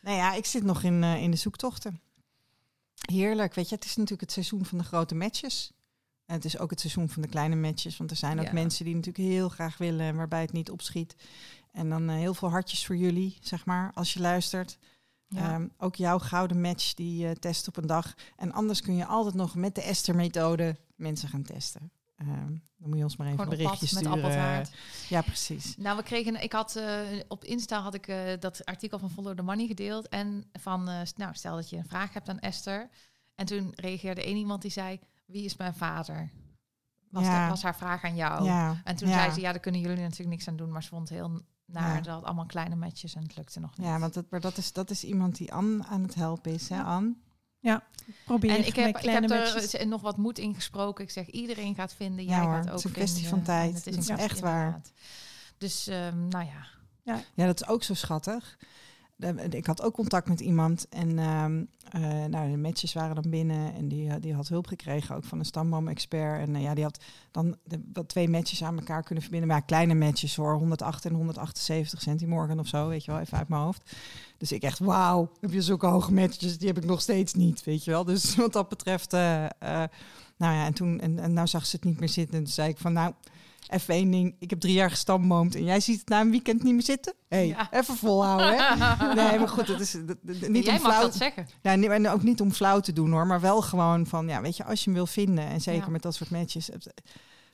Nou ja, ik zit nog in, in de zoektochten. Heerlijk. Weet je, het is natuurlijk het seizoen van de grote matches. En het is ook het seizoen van de kleine matches. Want er zijn ook Ja. mensen die natuurlijk heel graag willen en waarbij het niet opschiet. En dan eh, heel veel hartjes voor jullie, zeg maar, als je luistert. Ja. Ehm, ook jouw gouden match die je test op een dag. En anders kun je altijd nog met de Esther-methode mensen gaan testen. Ehm, dan moet je ons maar even Gewoon op pad berichtje met sturen. appeltaart. Ja, precies. Nou, we kregen, ik had eh, op Insta had ik eh, dat artikel van Follow the Money gedeeld. En van, eh, nou, stel dat je een vraag hebt aan Esther. En toen reageerde één iemand die zei, wie is mijn vader? Was, Ja. dat, was haar vraag aan jou. Ja, En toen ja. zei ze, ja, daar kunnen jullie natuurlijk niks aan doen. Maar ze vond het heel naar. Ja. Had allemaal kleine matches en het lukte nog niet. Ja, want dat, maar dat, is, dat is iemand die Anne aan het helpen is, hè, Ja. Probeer en ik heb, met ik kleine heb matches. er nog wat moed in gesproken. Ik zeg, iedereen gaat vinden, Ja jij hoor, gaat het ook is een vinden. kwestie van tijd. het Dat is echt waar. Dus, ehm, nou ja. Ja, dat is ook zo schattig. De- Ik had ook contact met iemand en ehm, eh, nou, de matches waren dan binnen en die, die had hulp gekregen ook van een stamboom-expert. En eh, ja, die had dan de, wat twee matches aan elkaar kunnen verbinden. Maar ja, kleine matches hoor, 108 en 178 centimorgan of zo, weet je wel, even uit mijn hoofd. Dus ik echt, wauw, heb je zulke hoge matches, die heb ik nog steeds niet, weet je wel. Dus wat dat betreft, eh, eh, nou ja, en toen, en, en nou zag ze het niet meer zitten. En toen zei ik van, nou, even één ding, ik heb drie jaar gestamboomd en jij ziet het na een weekend niet meer zitten? hey, Ja. even volhouden, hè? Nee, maar goed, het is dat- dat- niet jij om mag flauw dat zeggen. ja, nee, en ook niet om flauw te doen hoor, maar wel gewoon van, ja, weet je, als je hem wil vinden en zeker Ja. met dat soort matches, het-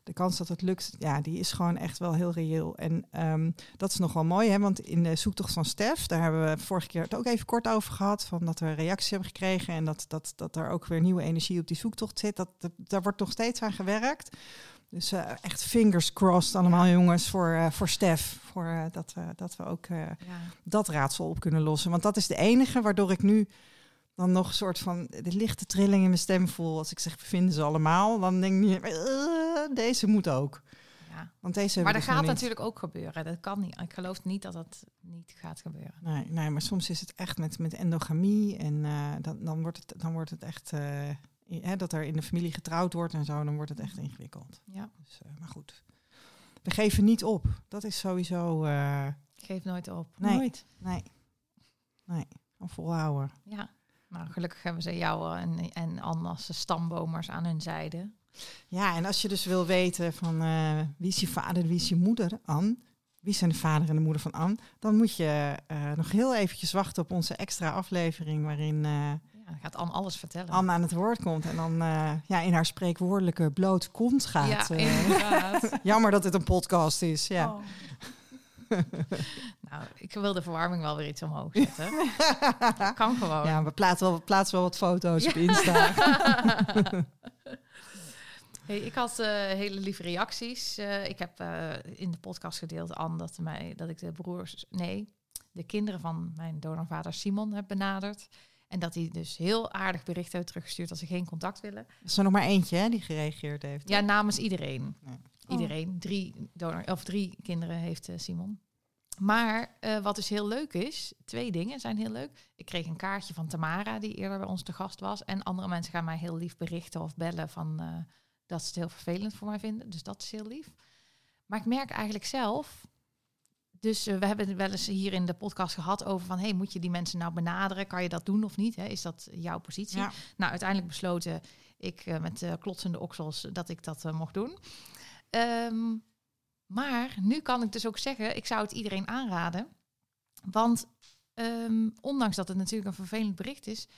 de kans dat het lukt, ja, die is gewoon echt wel heel reëel. En ehm, dat is nog wel mooi, hè, want in de zoektocht van Stef, daar hebben we vorige keer het ook even kort over gehad, van dat we reacties hebben gekregen en dat, dat, dat er ook weer nieuwe energie op die zoektocht zit. Dat, dat, daar wordt nog steeds aan gewerkt. Dus eh, echt fingers crossed allemaal jongens voor, eh, voor Stef, voor eh, dat, we dat we ook... Ja. dat raadsel op kunnen lossen. Want dat is de enige waardoor ik nu dan nog een soort van de lichte trilling in mijn stem voel. Als ik zeg, we vinden ze allemaal. Dan denk ik, eh, deze moet ook. Ja. Want deze Maar dat dus gaat natuurlijk ook gebeuren. Dat kan niet. Ik geloof niet dat dat niet gaat gebeuren. Nee, nee, maar soms is het echt met, met endogamie. En eh, dan, dan, wordt het, dan wordt het echt... eh, hè, dat er in de familie getrouwd wordt en zo. Dan wordt het echt ingewikkeld. Ja. Dus, maar goed. We geven niet op. Dat is sowieso... Geef nooit op. nee, Nooit. nee. Nee. Gewoon volhouden. Ja. Nou, gelukkig hebben ze jou en, en Anne als de stambomers aan hun zijde. Ja, en als je dus wil weten van eh, wie is je vader, wie is je moeder, Anne, wie zijn de vader en de moeder van Anne, dan moet je eh, nog heel eventjes wachten op onze extra aflevering waarin eh, Ja, gaat Anne alles vertellen. Anne aan het woord komt en dan ja, in haar spreekwoordelijke blote kont gaat. ja, inderdaad. jammer dat het een podcast is. Ja. Oh. nou, ik wil de verwarming wel weer iets omhoog zetten. kan gewoon. ja, we plaatsen wel, we plaatsen wel wat foto's op Insta. Hey, ik had eh, hele lieve reacties. Eh, ik heb eh, in de podcast gedeeld, Anne, dat, mij, dat ik de broers, nee, de kinderen van mijn donorvader Simon heb benaderd. En dat hij dus heel aardig bericht heeft teruggestuurd als ze geen contact willen. Er is er nog maar eentje hè, die gereageerd heeft. Ja, namens iedereen. Ja. Iedereen. Drie, donor, of drie kinderen heeft Simon. Maar eh, wat dus heel leuk is, twee dingen zijn heel leuk. Ik kreeg een kaartje van Tamara, die eerder bij ons te gast was. En andere mensen gaan mij heel lief berichten of bellen van eh, dat ze het heel vervelend voor mij vinden. Dus dat is heel lief. Maar ik merk eigenlijk zelf. Dus eh, we hebben het wel eens hier in de podcast gehad over van... hey, moet je die mensen nou benaderen? Kan je dat doen of niet? Hè? Is dat jouw positie? Ja. Nou, uiteindelijk besloten ik met klotsende oksels dat ik dat mocht doen. Ehm, maar nu kan ik dus ook zeggen, ik zou het iedereen aanraden. Want ehm, ondanks dat het natuurlijk een vervelend bericht is,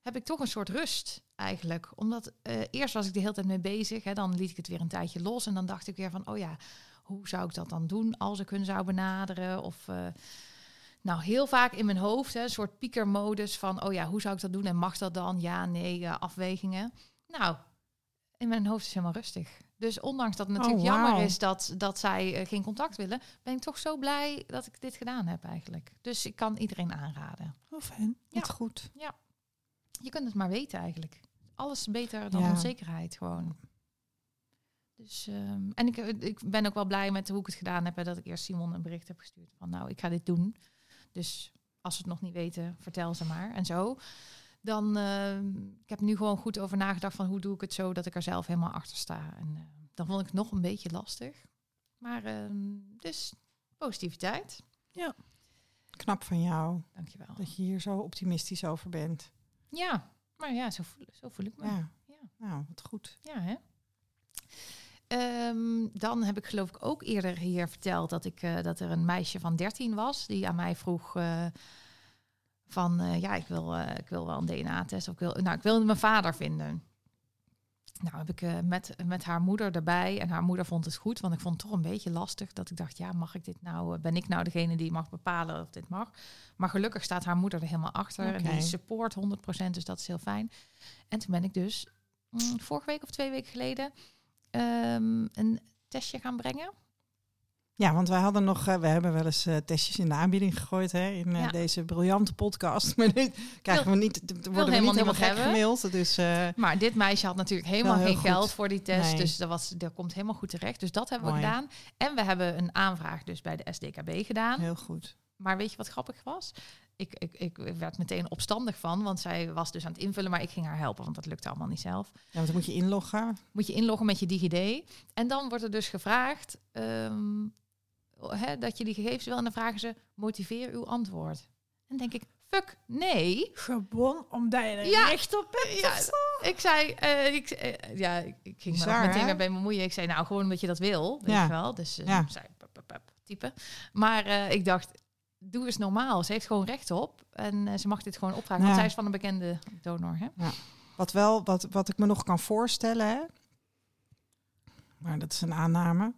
heb ik toch een soort rust eigenlijk. Omdat eh, eerst was ik de hele tijd mee bezig. Hè, dan liet ik het weer een tijdje los. En dan dacht ik weer van, oh ja, hoe zou ik dat dan doen als ik hun zou benaderen? Of eh, nou, heel vaak in mijn hoofd, hè, een soort piekermodus van, oh ja, hoe zou ik dat doen? En mag dat dan? Ja, nee, eh, afwegingen. Nou, in mijn hoofd is helemaal rustig. Dus ondanks dat het natuurlijk Oh, wauw. jammer is dat, dat zij eh, geen contact willen, ben ik toch zo blij dat ik dit gedaan heb eigenlijk. Dus ik kan iedereen aanraden. Oh, fijn. Ja. Wat goed. Je kunt het maar weten eigenlijk. Alles beter dan Ja. onzekerheid gewoon. Dus, ehm, en ik, ik ben ook wel blij met hoe ik het gedaan heb. Hè, dat ik eerst Simon een bericht heb gestuurd van nou, ik ga dit doen. Dus als ze het nog niet weten, vertel ze maar. En zo. Dan, ehm, ik heb nu gewoon goed over nagedacht van hoe doe ik het zo dat ik er zelf helemaal achter sta. En eh, dan vond ik het nog een beetje lastig. Maar ehm, dus positiviteit. Knap van jou Dankjewel. dat je hier zo optimistisch over bent. Ja, Maar ja, zo voel, zo voel ik me. Ja. Ja. Nou, wat goed. Ja, hè? Ehm, dan heb ik geloof ik ook eerder hier verteld dat, ik, eh, dat er een meisje van 13 was die aan mij vroeg eh, van eh, ja, ik wil, ik wil wel een DNA-test of ik wil, nou, ik wil mijn vader vinden. Nou heb ik eh, met, met haar moeder erbij en haar moeder vond het goed, want ik vond het toch een beetje lastig dat ik dacht, ja, mag ik dit nou, eh, ben ik nou degene die mag bepalen of dit mag? Maar gelukkig staat haar moeder er helemaal achter en die support 100%, dus dat is heel fijn. En toen ben ik dus mm, vorige week of twee weken geleden ehm, een testje gaan brengen. Ja, want wij hadden nog, eh, we hebben wel eens eh, testjes in de aanbieding gegooid hè, in eh, Ja. deze briljante podcast. Maar dit krijgen we niet, worden we helemaal niet helemaal gek hebben. gemaild. Dus Maar dit meisje had natuurlijk helemaal geen geld voor die test. Nee. Dus dat, was, dat komt helemaal goed terecht. Dus dat hebben Mooi. we gedaan. En we hebben een aanvraag dus bij de SDKB gedaan. heel goed. Maar weet je wat grappig was? Ik, ik, ik werd meteen opstandig van, want zij was dus aan het invullen, maar ik ging haar helpen, want dat lukte allemaal niet zelf. Ja, want dan moet je inloggen. Moet je inloggen met je DigiD. En dan wordt er dus gevraagd ehm, hè, dat je die gegevens wil. En dan vragen ze, motiveer uw antwoord. En denk ik, fuck, nee. Gewoon omdat je er Ja. recht op hebt. Ja, ik zei, eh, ik, eh, ja, ik ik ging me Bizar, er meteen hè? bij bemoeien. Ik zei, nou, gewoon omdat je dat wil, weet Ja. je wel. Dus eh, Ja. zei, typen. Maar ik dacht, doe eens normaal. Ze heeft gewoon recht op en ze mag dit gewoon opvragen. Want zij is van een bekende donor, hè? Wat, wel, wat, wat ik me nog kan voorstellen, hè, maar dat is een aanname,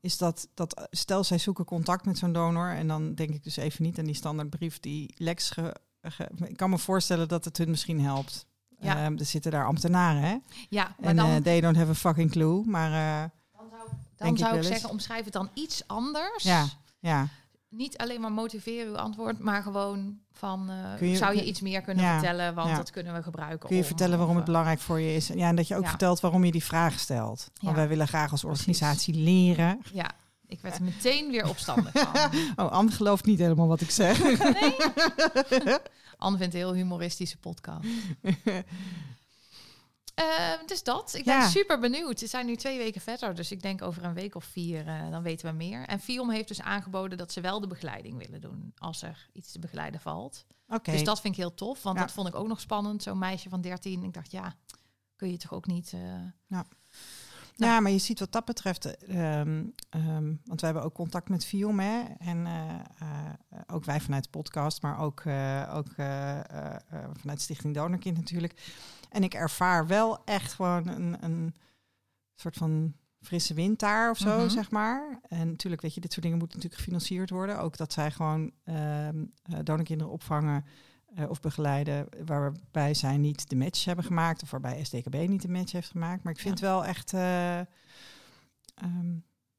is dat, dat stel zij zoeken contact met zo'n donor en dan denk ik dus even niet aan die standaardbrief die Lex. Ge, ge- ik kan me voorstellen dat het hun misschien helpt. Ja. Ehm, er zitten daar ambtenaren, hè? Ja, maar En dan, eh, they don't have a fucking clue. Maar eh, dan zou, dan ik zou ik zeggen, omschrijf het dan iets anders. ja, ja, Niet alleen maar motiveren uw antwoord, maar gewoon van, eh, je- zou je iets meer kunnen Ja, vertellen, want ja. dat kunnen we gebruiken. kun je om- vertellen waarom of, het eh, belangrijk voor je is? Ja, en dat je ook Ja. vertelt waarom je die vraag stelt. Want wij willen graag als Precies. organisatie leren. Ja, ik werd er meteen weer opstandig van. Oh, Anne gelooft niet helemaal wat ik zeg. Nee. Anne vindt een heel humoristische podcast. Eh, dus dat. Ik ben Ja. super benieuwd. We zijn nu twee weken verder, dus ik denk over een week of vier, eh, dan weten we meer. En Fion heeft dus aangeboden dat ze wel de begeleiding willen doen als er iets te begeleiden valt. Oké. Dus dat vind ik heel tof, want Ja. dat vond ik ook nog spannend. Zo'n meisje van 13. Ik dacht, ja, kun je toch ook niet. eh, Ja. Ja, maar je ziet wat dat betreft, ehm, ehm, want we hebben ook contact met Fiom, hè, en eh, ook wij vanuit de podcast, maar ook, ook vanuit Stichting Donorkind natuurlijk. En ik ervaar wel echt gewoon een, een soort van frisse wind daar of zo, Mhm. zeg maar. En natuurlijk, weet je, dit soort dingen moeten natuurlijk gefinancierd worden. Ook dat zij gewoon ehm eh, donorkinderen opvangen eh, of begeleiden waarbij zij niet de match hebben gemaakt of waarbij SDKB niet de match heeft gemaakt. Maar ik vind Ja. wel echt eh, ehm,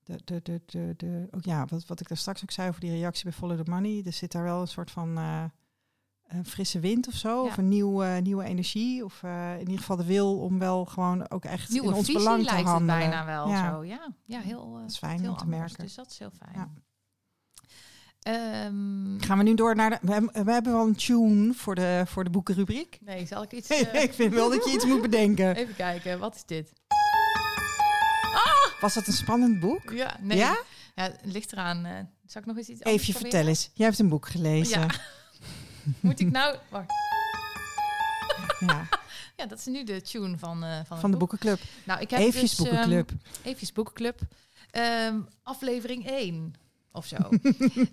de, de, de, de, de, ook ja, wat, wat ik daar straks ook zei over die reactie bij Follow the Money. Er zit daar wel een soort van eh, een frisse wind of zo, Ja. of een nieuwe, nieuwe energie. Of eh, in ieder geval de wil om wel gewoon ook echt in ons visie belang te lijkt het handelen. bijna wel Ja. zo. Ja, ja heel, eh, Dat is fijn heel om te anders. merken. Dus dat is heel fijn. Ja. Ehm, Gaan we nu door naar de. We hebben, we hebben wel een tune voor de, voor de boekenrubriek. nee, zal ik iets... eh, ik vind wel dat je iets moet bedenken. even kijken, wat is dit? Was dat een spannend boek? Ja, nee. Ja? Ja, het ligt eraan. eh zal ik nog eens iets Even vertel eens. Jij hebt een boek gelezen. Moet ik nou... Wacht. Ja, Ja, dat is nu de tune van, eh, van, van de boek. boekenclub. Nou, ik heb Eefjes dus, ehm, Boekenclub. Eefjes Boekenclub. Ehm, aflevering 1 of zo.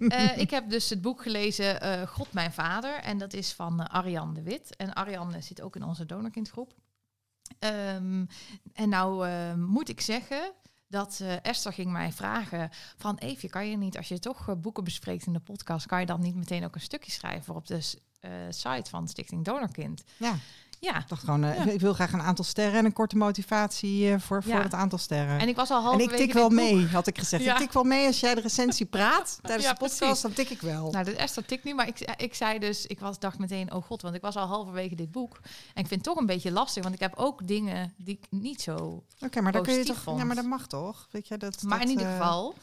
Eh, ik heb dus het boek gelezen eh, God mijn vader. En dat is van Arjan de Wit. En Arjan eh, zit ook in onze donorkindgroep. Ehm, en nou moet ik zeggen dat eh, Esther ging mij vragen van Eefje, kan je niet, als je toch eh, boeken bespreekt in de podcast, kan je dan niet meteen ook een stukje schrijven op de eh, site van Stichting Donorkind? Ja, Ja, ik dacht gewoon, eh, Ja. ik wil graag een aantal sterren en een korte motivatie eh, voor, voor het aantal sterren. en ik was al En halverwege ik tik wel boek. mee, had ik gezegd. Ja. Ik tik wel mee als jij de recensie praat tijdens de podcast, precies. dan tik ik wel. Nou, dat Esther tikt nu, maar ik, ik zei dus, ik was, dacht meteen, oh god, want ik was al halverwege dit boek. En ik vind het toch een beetje lastig, want ik heb ook dingen die ik niet zo... Oké, maar dan kun je toch... vond. Ja, maar dat mag toch? Weet je, dat, Maar dat, in ieder eh, geval,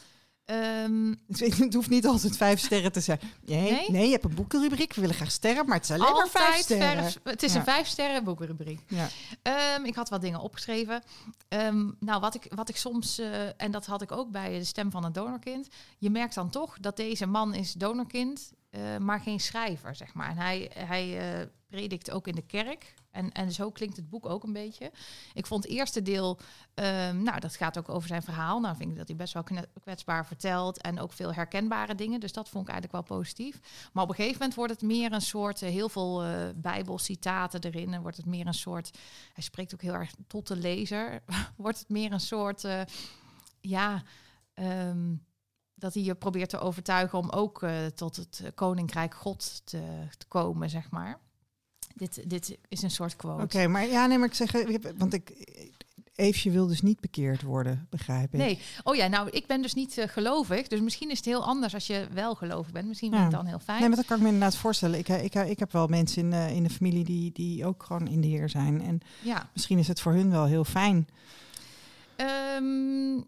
ehm, Het hoeft niet altijd vijf sterren te zijn. Nee, nee? Nee? je hebt een boekenrubriek. We willen graag sterren, maar het is alleen maar vijf altijd sterren. verf- het is Ja. een vijf sterren boekenrubriek. Ja. Ehm, ik had wat dingen opgeschreven. Ehm, nou, wat ik, wat ik soms, eh, en dat had ik ook bij de stem van een donorkind. Je merkt dan toch dat deze man is donorkind, eh, maar geen schrijver, zeg maar. En hij, hij eh, predikt ook in de kerk. En, en zo klinkt het boek ook een beetje. Ik vond het eerste deel, ehm, nou, dat gaat ook over zijn verhaal. Nou, vind ik dat hij best wel kwetsbaar vertelt en ook veel herkenbare dingen. Dus dat vond ik eigenlijk wel positief. Maar op een gegeven moment wordt het meer een soort, eh, heel veel eh bijbelcitaten erin. En wordt het meer een soort, hij spreekt ook heel erg tot de lezer. wordt het meer een soort, eh, ja, ehm, dat hij je probeert te overtuigen om ook tot het koninkrijk God te, te komen, zeg maar. Dit, dit is een soort quote. Oké, maar ja, nee, maar ik zeg, eh, want ik, Eefje wil dus niet bekeerd worden, begrijp ik. Nee, oh ja, nou, ik ben dus niet eh, gelovig. Dus misschien is het heel anders als je wel gelovig bent. Misschien vind Ja. ik het dan heel fijn. Nee, maar dat kan ik me inderdaad voorstellen. Ik, eh, ik, ik heb wel mensen in de, in de familie die, die ook gewoon in de Heer zijn. En Ja. misschien is het voor hun wel heel fijn. Ehm,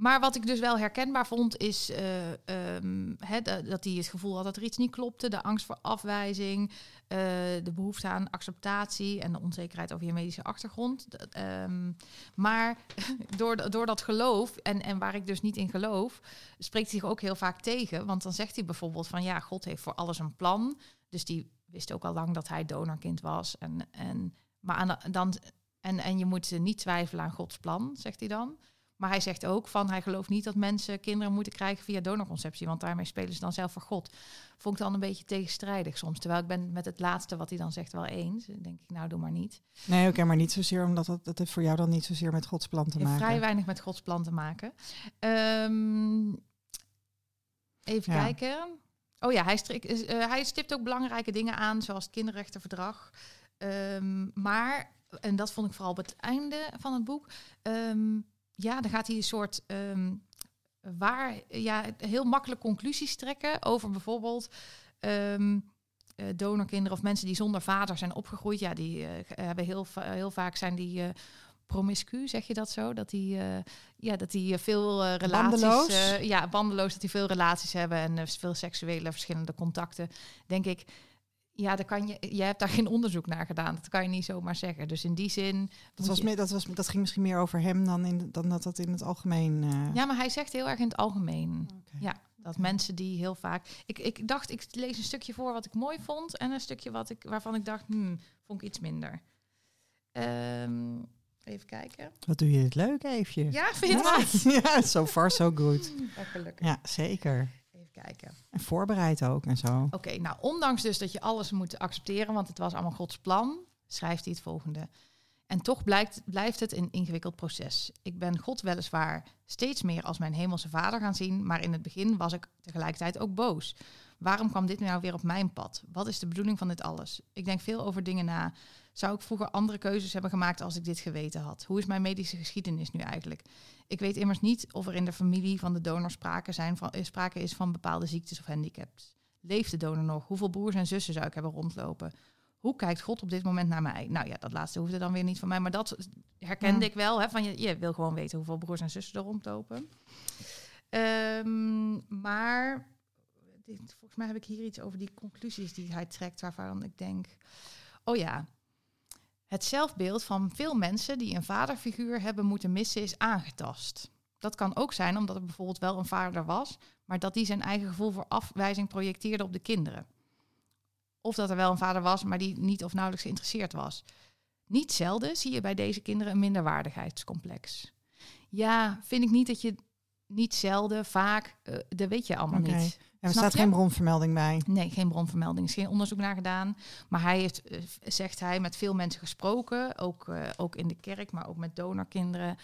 maar wat ik dus wel herkenbaar vond, is eh, ehm, dat hij het gevoel had dat er iets niet klopte. De angst voor afwijzing, eh, de behoefte aan acceptatie en de onzekerheid over je medische achtergrond. Ehm, maar door, door dat geloof, en, en waar ik dus niet in geloof, spreekt hij zich ook heel vaak tegen. Want dan zegt hij bijvoorbeeld van ja, God heeft voor alles een plan. Dus die wist ook al lang dat hij donorkind was. En, en, maar dan, en, en je moet niet twijfelen aan Gods plan, zegt hij dan. Maar hij zegt ook van hij gelooft niet dat mensen kinderen moeten krijgen via donorconceptie, want daarmee spelen ze dan zelf voor God. Vond ik dan een beetje tegenstrijdig soms. Terwijl ik ben met het laatste wat hij dan zegt wel eens. Dan denk ik, nou doe maar niet. Nee, oké, maar niet zozeer omdat dat, dat heeft voor jou dan niet zozeer met Gods plan te heeft maken. vrij weinig met Gods plan te maken. Ehm, even Ja. kijken. Oh ja, hij, strik, eh, hij stipt ook belangrijke dingen aan, zoals het kinderrechtenverdrag. Ehm, maar, en dat vond ik vooral op het einde van het boek. ehm, ja, dan gaat hij een soort ehm, waar, ja, heel makkelijk conclusies trekken over bijvoorbeeld. ehm, eh, donorkinderen of mensen die zonder vader zijn opgegroeid, ja, die eh, hebben heel, heel vaak zijn die eh, promiscu, zeg je dat zo? Dat die, ja, dat die veel eh, relaties, Bandeloos? ja, bandeloos, dat die veel relaties hebben en veel seksuele verschillende contacten. Denk ik, ja, daar kan je, je hebt daar geen onderzoek naar gedaan. Dat kan je niet zomaar zeggen. Dus in die zin. Dat, was je- dat, was, dat ging misschien meer over hem dan, in, dan dat dat in het algemeen... eh, Ja, maar hij zegt heel erg in het algemeen. Ja, dat mensen die heel vaak. Ik, ik dacht, ik lees een stukje voor wat ik mooi vond en een stukje wat ik, waarvan ik dacht, hmm, vond ik iets minder. Ehm, even kijken. Wat doe je dit leuk, Eefje? Ja, vind je het ja, ja, so far so good. Ja, gelukkig. Ja, zeker. Kijken. En voorbereid ook en zo. Oké, nou, ondanks dus dat je alles moet accepteren, want het was allemaal Gods plan, schrijft hij het volgende. En toch blijkt, blijft het een ingewikkeld proces. Ik ben God weliswaar steeds meer als mijn hemelse vader gaan zien, maar in het begin was ik tegelijkertijd ook boos. Waarom kwam dit nou weer op mijn pad? Wat is de bedoeling van dit alles? Ik denk veel over dingen na. Zou ik vroeger andere keuzes hebben gemaakt als ik dit geweten had? Hoe is mijn medische geschiedenis nu eigenlijk? Ik weet immers niet of er in de familie van de donor sprake, zijn van, eh, sprake is van bepaalde ziektes of handicaps. Leeft de donor nog? Hoeveel broers en zussen zou ik hebben rondlopen? Hoe kijkt God op dit moment naar mij? Nou ja, dat laatste hoefde dan weer niet van mij, maar dat herkende Ja. ik wel. Hè, van je, je wil gewoon weten hoeveel broers en zussen er rondlopen. Ehm, maar dit- volgens mij heb ik hier iets over die conclusies die hij trekt, waarvan ik denk, oh ja, het zelfbeeld van veel mensen die een vaderfiguur hebben moeten missen is aangetast. Dat kan ook zijn omdat er bijvoorbeeld wel een vader was, maar dat die zijn eigen gevoel voor afwijzing projecteerde op de kinderen. Of dat er wel een vader was, maar die niet of nauwelijks geïnteresseerd was. Niet zelden zie je bij deze kinderen een minderwaardigheidscomplex. Ja, vind ik niet dat je niet zelden, vaak, eh dat weet je allemaal niet. Er staat je? geen bronvermelding bij. Nee, geen bronvermelding. Er is geen onderzoek naar gedaan. Maar hij heeft, eh, zegt hij, met veel mensen gesproken. Ook, eh, ook in de kerk, maar ook met donorkinderen.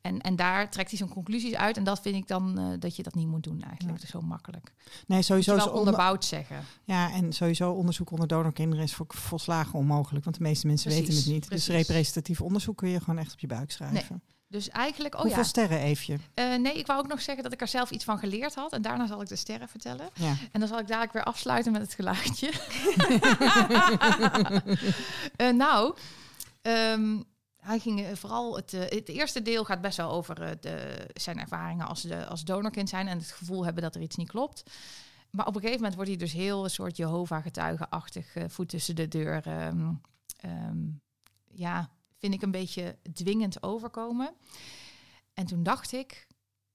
En, en daar trekt hij zijn conclusies uit. En dat vind ik dan eh, dat je dat niet moet doen eigenlijk. Ja. Dat is zo makkelijk. Nee, sowieso wel onder- onderbouwd zeggen. Ja, en sowieso onderzoek onder donorkinderen is voor volslagen onmogelijk. Want de meeste mensen Precies, weten het niet. Dus precies. representatief onderzoek kun je gewoon echt op je buik schrijven. Dus eigenlijk, oh Hoeveel ja. sterren, Eefje? Eh, nee, ik wou ook nog zeggen dat ik er zelf iets van geleerd had. En daarna zal ik de sterren vertellen. Ja. En dan zal ik dadelijk weer afsluiten met het geluidje. Eh, nou, ehm, hij ging eh, vooral het, het eerste deel gaat best wel over de, zijn ervaringen als, de, als donorkind zijn en het gevoel hebben dat er iets niet klopt. Maar op een gegeven moment wordt hij dus heel een soort Jehovah-getuigenachtig eh, voet tussen de deur. ehm, ehm, ja, vind ik een beetje dwingend overkomen. En toen dacht ik,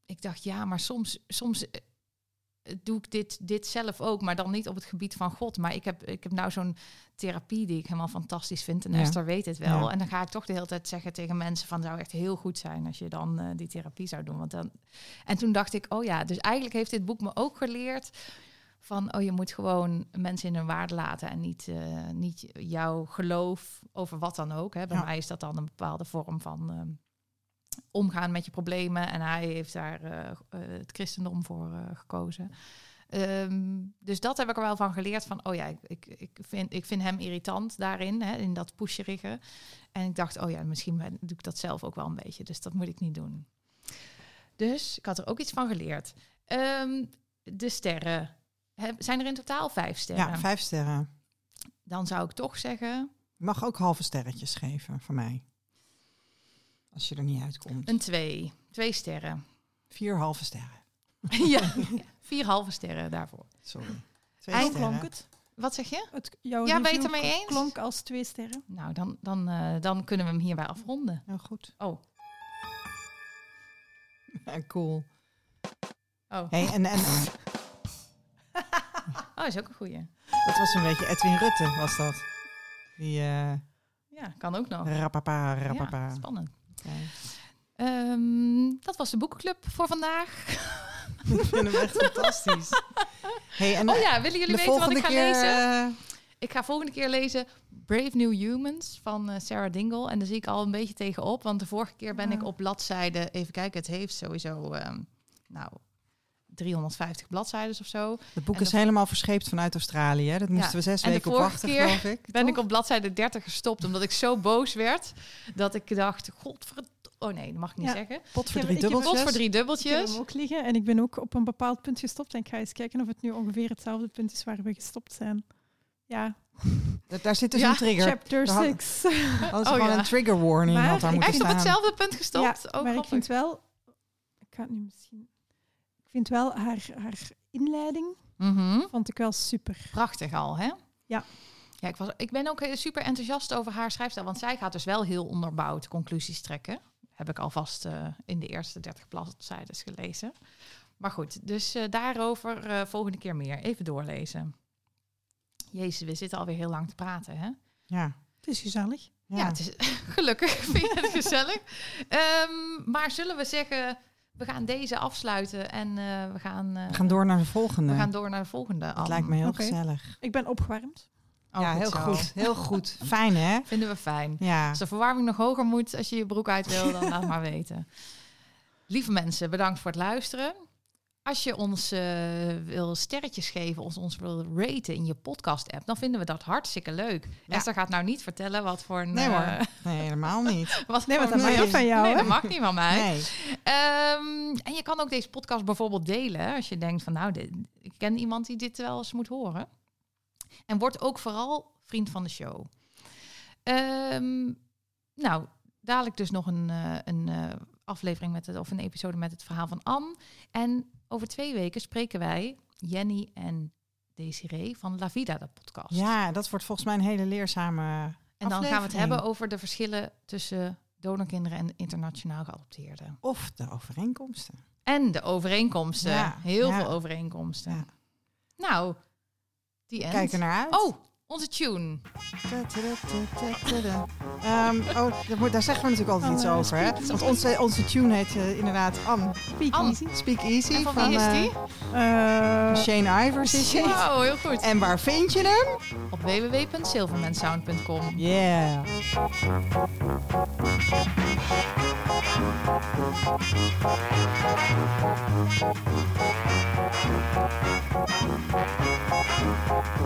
ik dacht ja, maar soms, soms eh, doe ik dit, dit zelf ook, maar dan niet op het gebied van God. Maar ik heb, ik heb nou zo'n therapie die ik helemaal fantastisch vind. En Ja. Esther weet het wel. Ja. En dan ga ik toch de hele tijd zeggen tegen mensen van... het zou echt heel goed zijn als je dan eh, die therapie zou doen. Want dan... En toen dacht ik, oh ja, dus eigenlijk heeft dit boek me ook geleerd... van, oh, je moet gewoon mensen in hun waarde laten... en niet, eh, niet jouw geloof over wat dan ook. Hè. Bij Ja. mij is dat dan een bepaalde vorm van... ehm, omgaan met je problemen. En hij heeft daar eh, eh, het christendom voor gekozen. Ehm, dus dat heb ik er wel van geleerd. Van, oh ja, ik, ik, vind, ik vind hem irritant daarin, hè, in dat pusherige. En ik dacht, oh ja, misschien ben- doe ik dat zelf ook wel een beetje. Dus dat moet ik niet doen. Dus ik had er ook iets van geleerd. Ehm, de sterren. Heb- zijn er in totaal vijf sterren? Ja, vijf sterren. Dan zou ik toch zeggen Je mag ook halve sterretjes geven van mij. Als je er niet uitkomt. een twee. Twee sterren. Vier halve sterren. ja, vier halve sterren daarvoor. Sorry. Twee Eind klonk het. Wat zeg je? het jouw Ja, ben eens? klonk als twee sterren. Nou, dan, dan, eh, dan kunnen we hem hierbij afronden. Heel goed. Oh, Ja, cool. oh. Hey, en, en oh, is ook een goeie. dat was een beetje Edwin Rutte, was dat. Die eh Ja, kan ook nog. rapapa, rapapa. Ja, spannend. Ehm, dat was de boekenclub voor vandaag. Ik vind hem echt fantastisch. Hey, en oh ja, willen jullie weten wat ik ga keer, lezen? eh, Ik ga volgende keer lezen Brave New Humans van eh, Sarah Dingle. En daar zie ik al een beetje tegenop. Want de vorige keer ben ik Ah. op bladzijde... Even kijken, het heeft sowieso... ehm, nou, 350 bladzijden of zo. het boek En is de- helemaal verscheept vanuit Australië. hè. Dat moesten Ja, we zes en weken op wachten, geloof ik. Ben ik op bladzijde 30 gestopt. Omdat ik zo boos werd. Dat ik dacht, godverd... Oh nee, dat mag ik niet Ja. zeggen. Pot voor drie dubbeltjes. voor drie Ik heb dubbeltjes. hem ook liggen en ik ben ook op een bepaald punt gestopt. En ik ga eens kijken of het nu ongeveer hetzelfde punt is waar we gestopt zijn. Ja, Daar- Daar zit dus Ja, een trigger. chapter Daar had- 6. Hadden ze Oh, gewoon een trigger warning Maar had daar moeten Echt op hetzelfde punt gestopt? Ja, oh, maar ik vind wel... Ik ga het nu misschien... Vind wel haar, haar inleiding Mhm. vond ik wel super. Prachtig al, hè? Ja. Ja, ik, was, ik ben ook super enthousiast over haar schrijfstijl. Want zij gaat dus wel heel onderbouwd conclusies trekken. Heb ik alvast eh, in de eerste 30 bladzijden gelezen. Maar goed, dus eh, daarover eh, volgende keer meer. Even doorlezen. Jezus, we zitten alweer heel lang te praten, hè? Ja. Het is gezellig. Ja. Ja, het is gelukkig. Vind je het gezellig? Ehm, maar zullen we zeggen, we gaan deze afsluiten en eh, we, gaan, eh, We gaan door naar de volgende. we gaan door naar de volgende. Dat Anne. lijkt me heel gezellig. Ik ben opgewarmd. Oh, ja, goed heel zo. goed. Heel goed. Fijn, hè? Vinden we fijn. Ja. Als de verwarming nog hoger moet, als je je broek uit wil, dan laat maar weten. Lieve mensen, bedankt voor het luisteren. Als je ons eh, wil sterretjes geven, ons, ons wil raten in je podcast-app, dan vinden we dat hartstikke leuk. Ja. Esther gaat nou niet vertellen wat voor een... Nee, eh, hoor. Nee, helemaal niet. wat Nee, want dat mag niet van jou, Nee, hè? dat mag niet van mij. Nee. Ehm, en je kan ook deze podcast bijvoorbeeld delen. Als je denkt van nou, dit, ik ken iemand die dit wel eens moet horen. En word ook vooral vriend van de show. Ehm, nou, dadelijk dus nog een, eh, een eh, aflevering met het, of een episode met het verhaal van Anne. En over twee weken spreken wij Jenny en Desiree van La Vida, de podcast. Ja, dat wordt volgens mij een hele leerzame en dan gaan we het hebben over de verschillen tussen donorkinderen en internationaal geadopteerden. Of de overeenkomsten. En de overeenkomsten. Ja, Heel ja. veel overeenkomsten. Ja. Nou, die end. Kijk er naar uit. Oh, onze tune. Ehm, oh, daar, moet, daar zeggen we natuurlijk altijd Oh, iets eh, over. Hè? Want onze, onze tune heet eh, inderdaad Anne. Speak easy. Speak Easy En van wie is eh, die? Shane Ivers is het. Oh, heel goed. En waar vind je hem? Op www.silvermansound.com. Yeah. Thank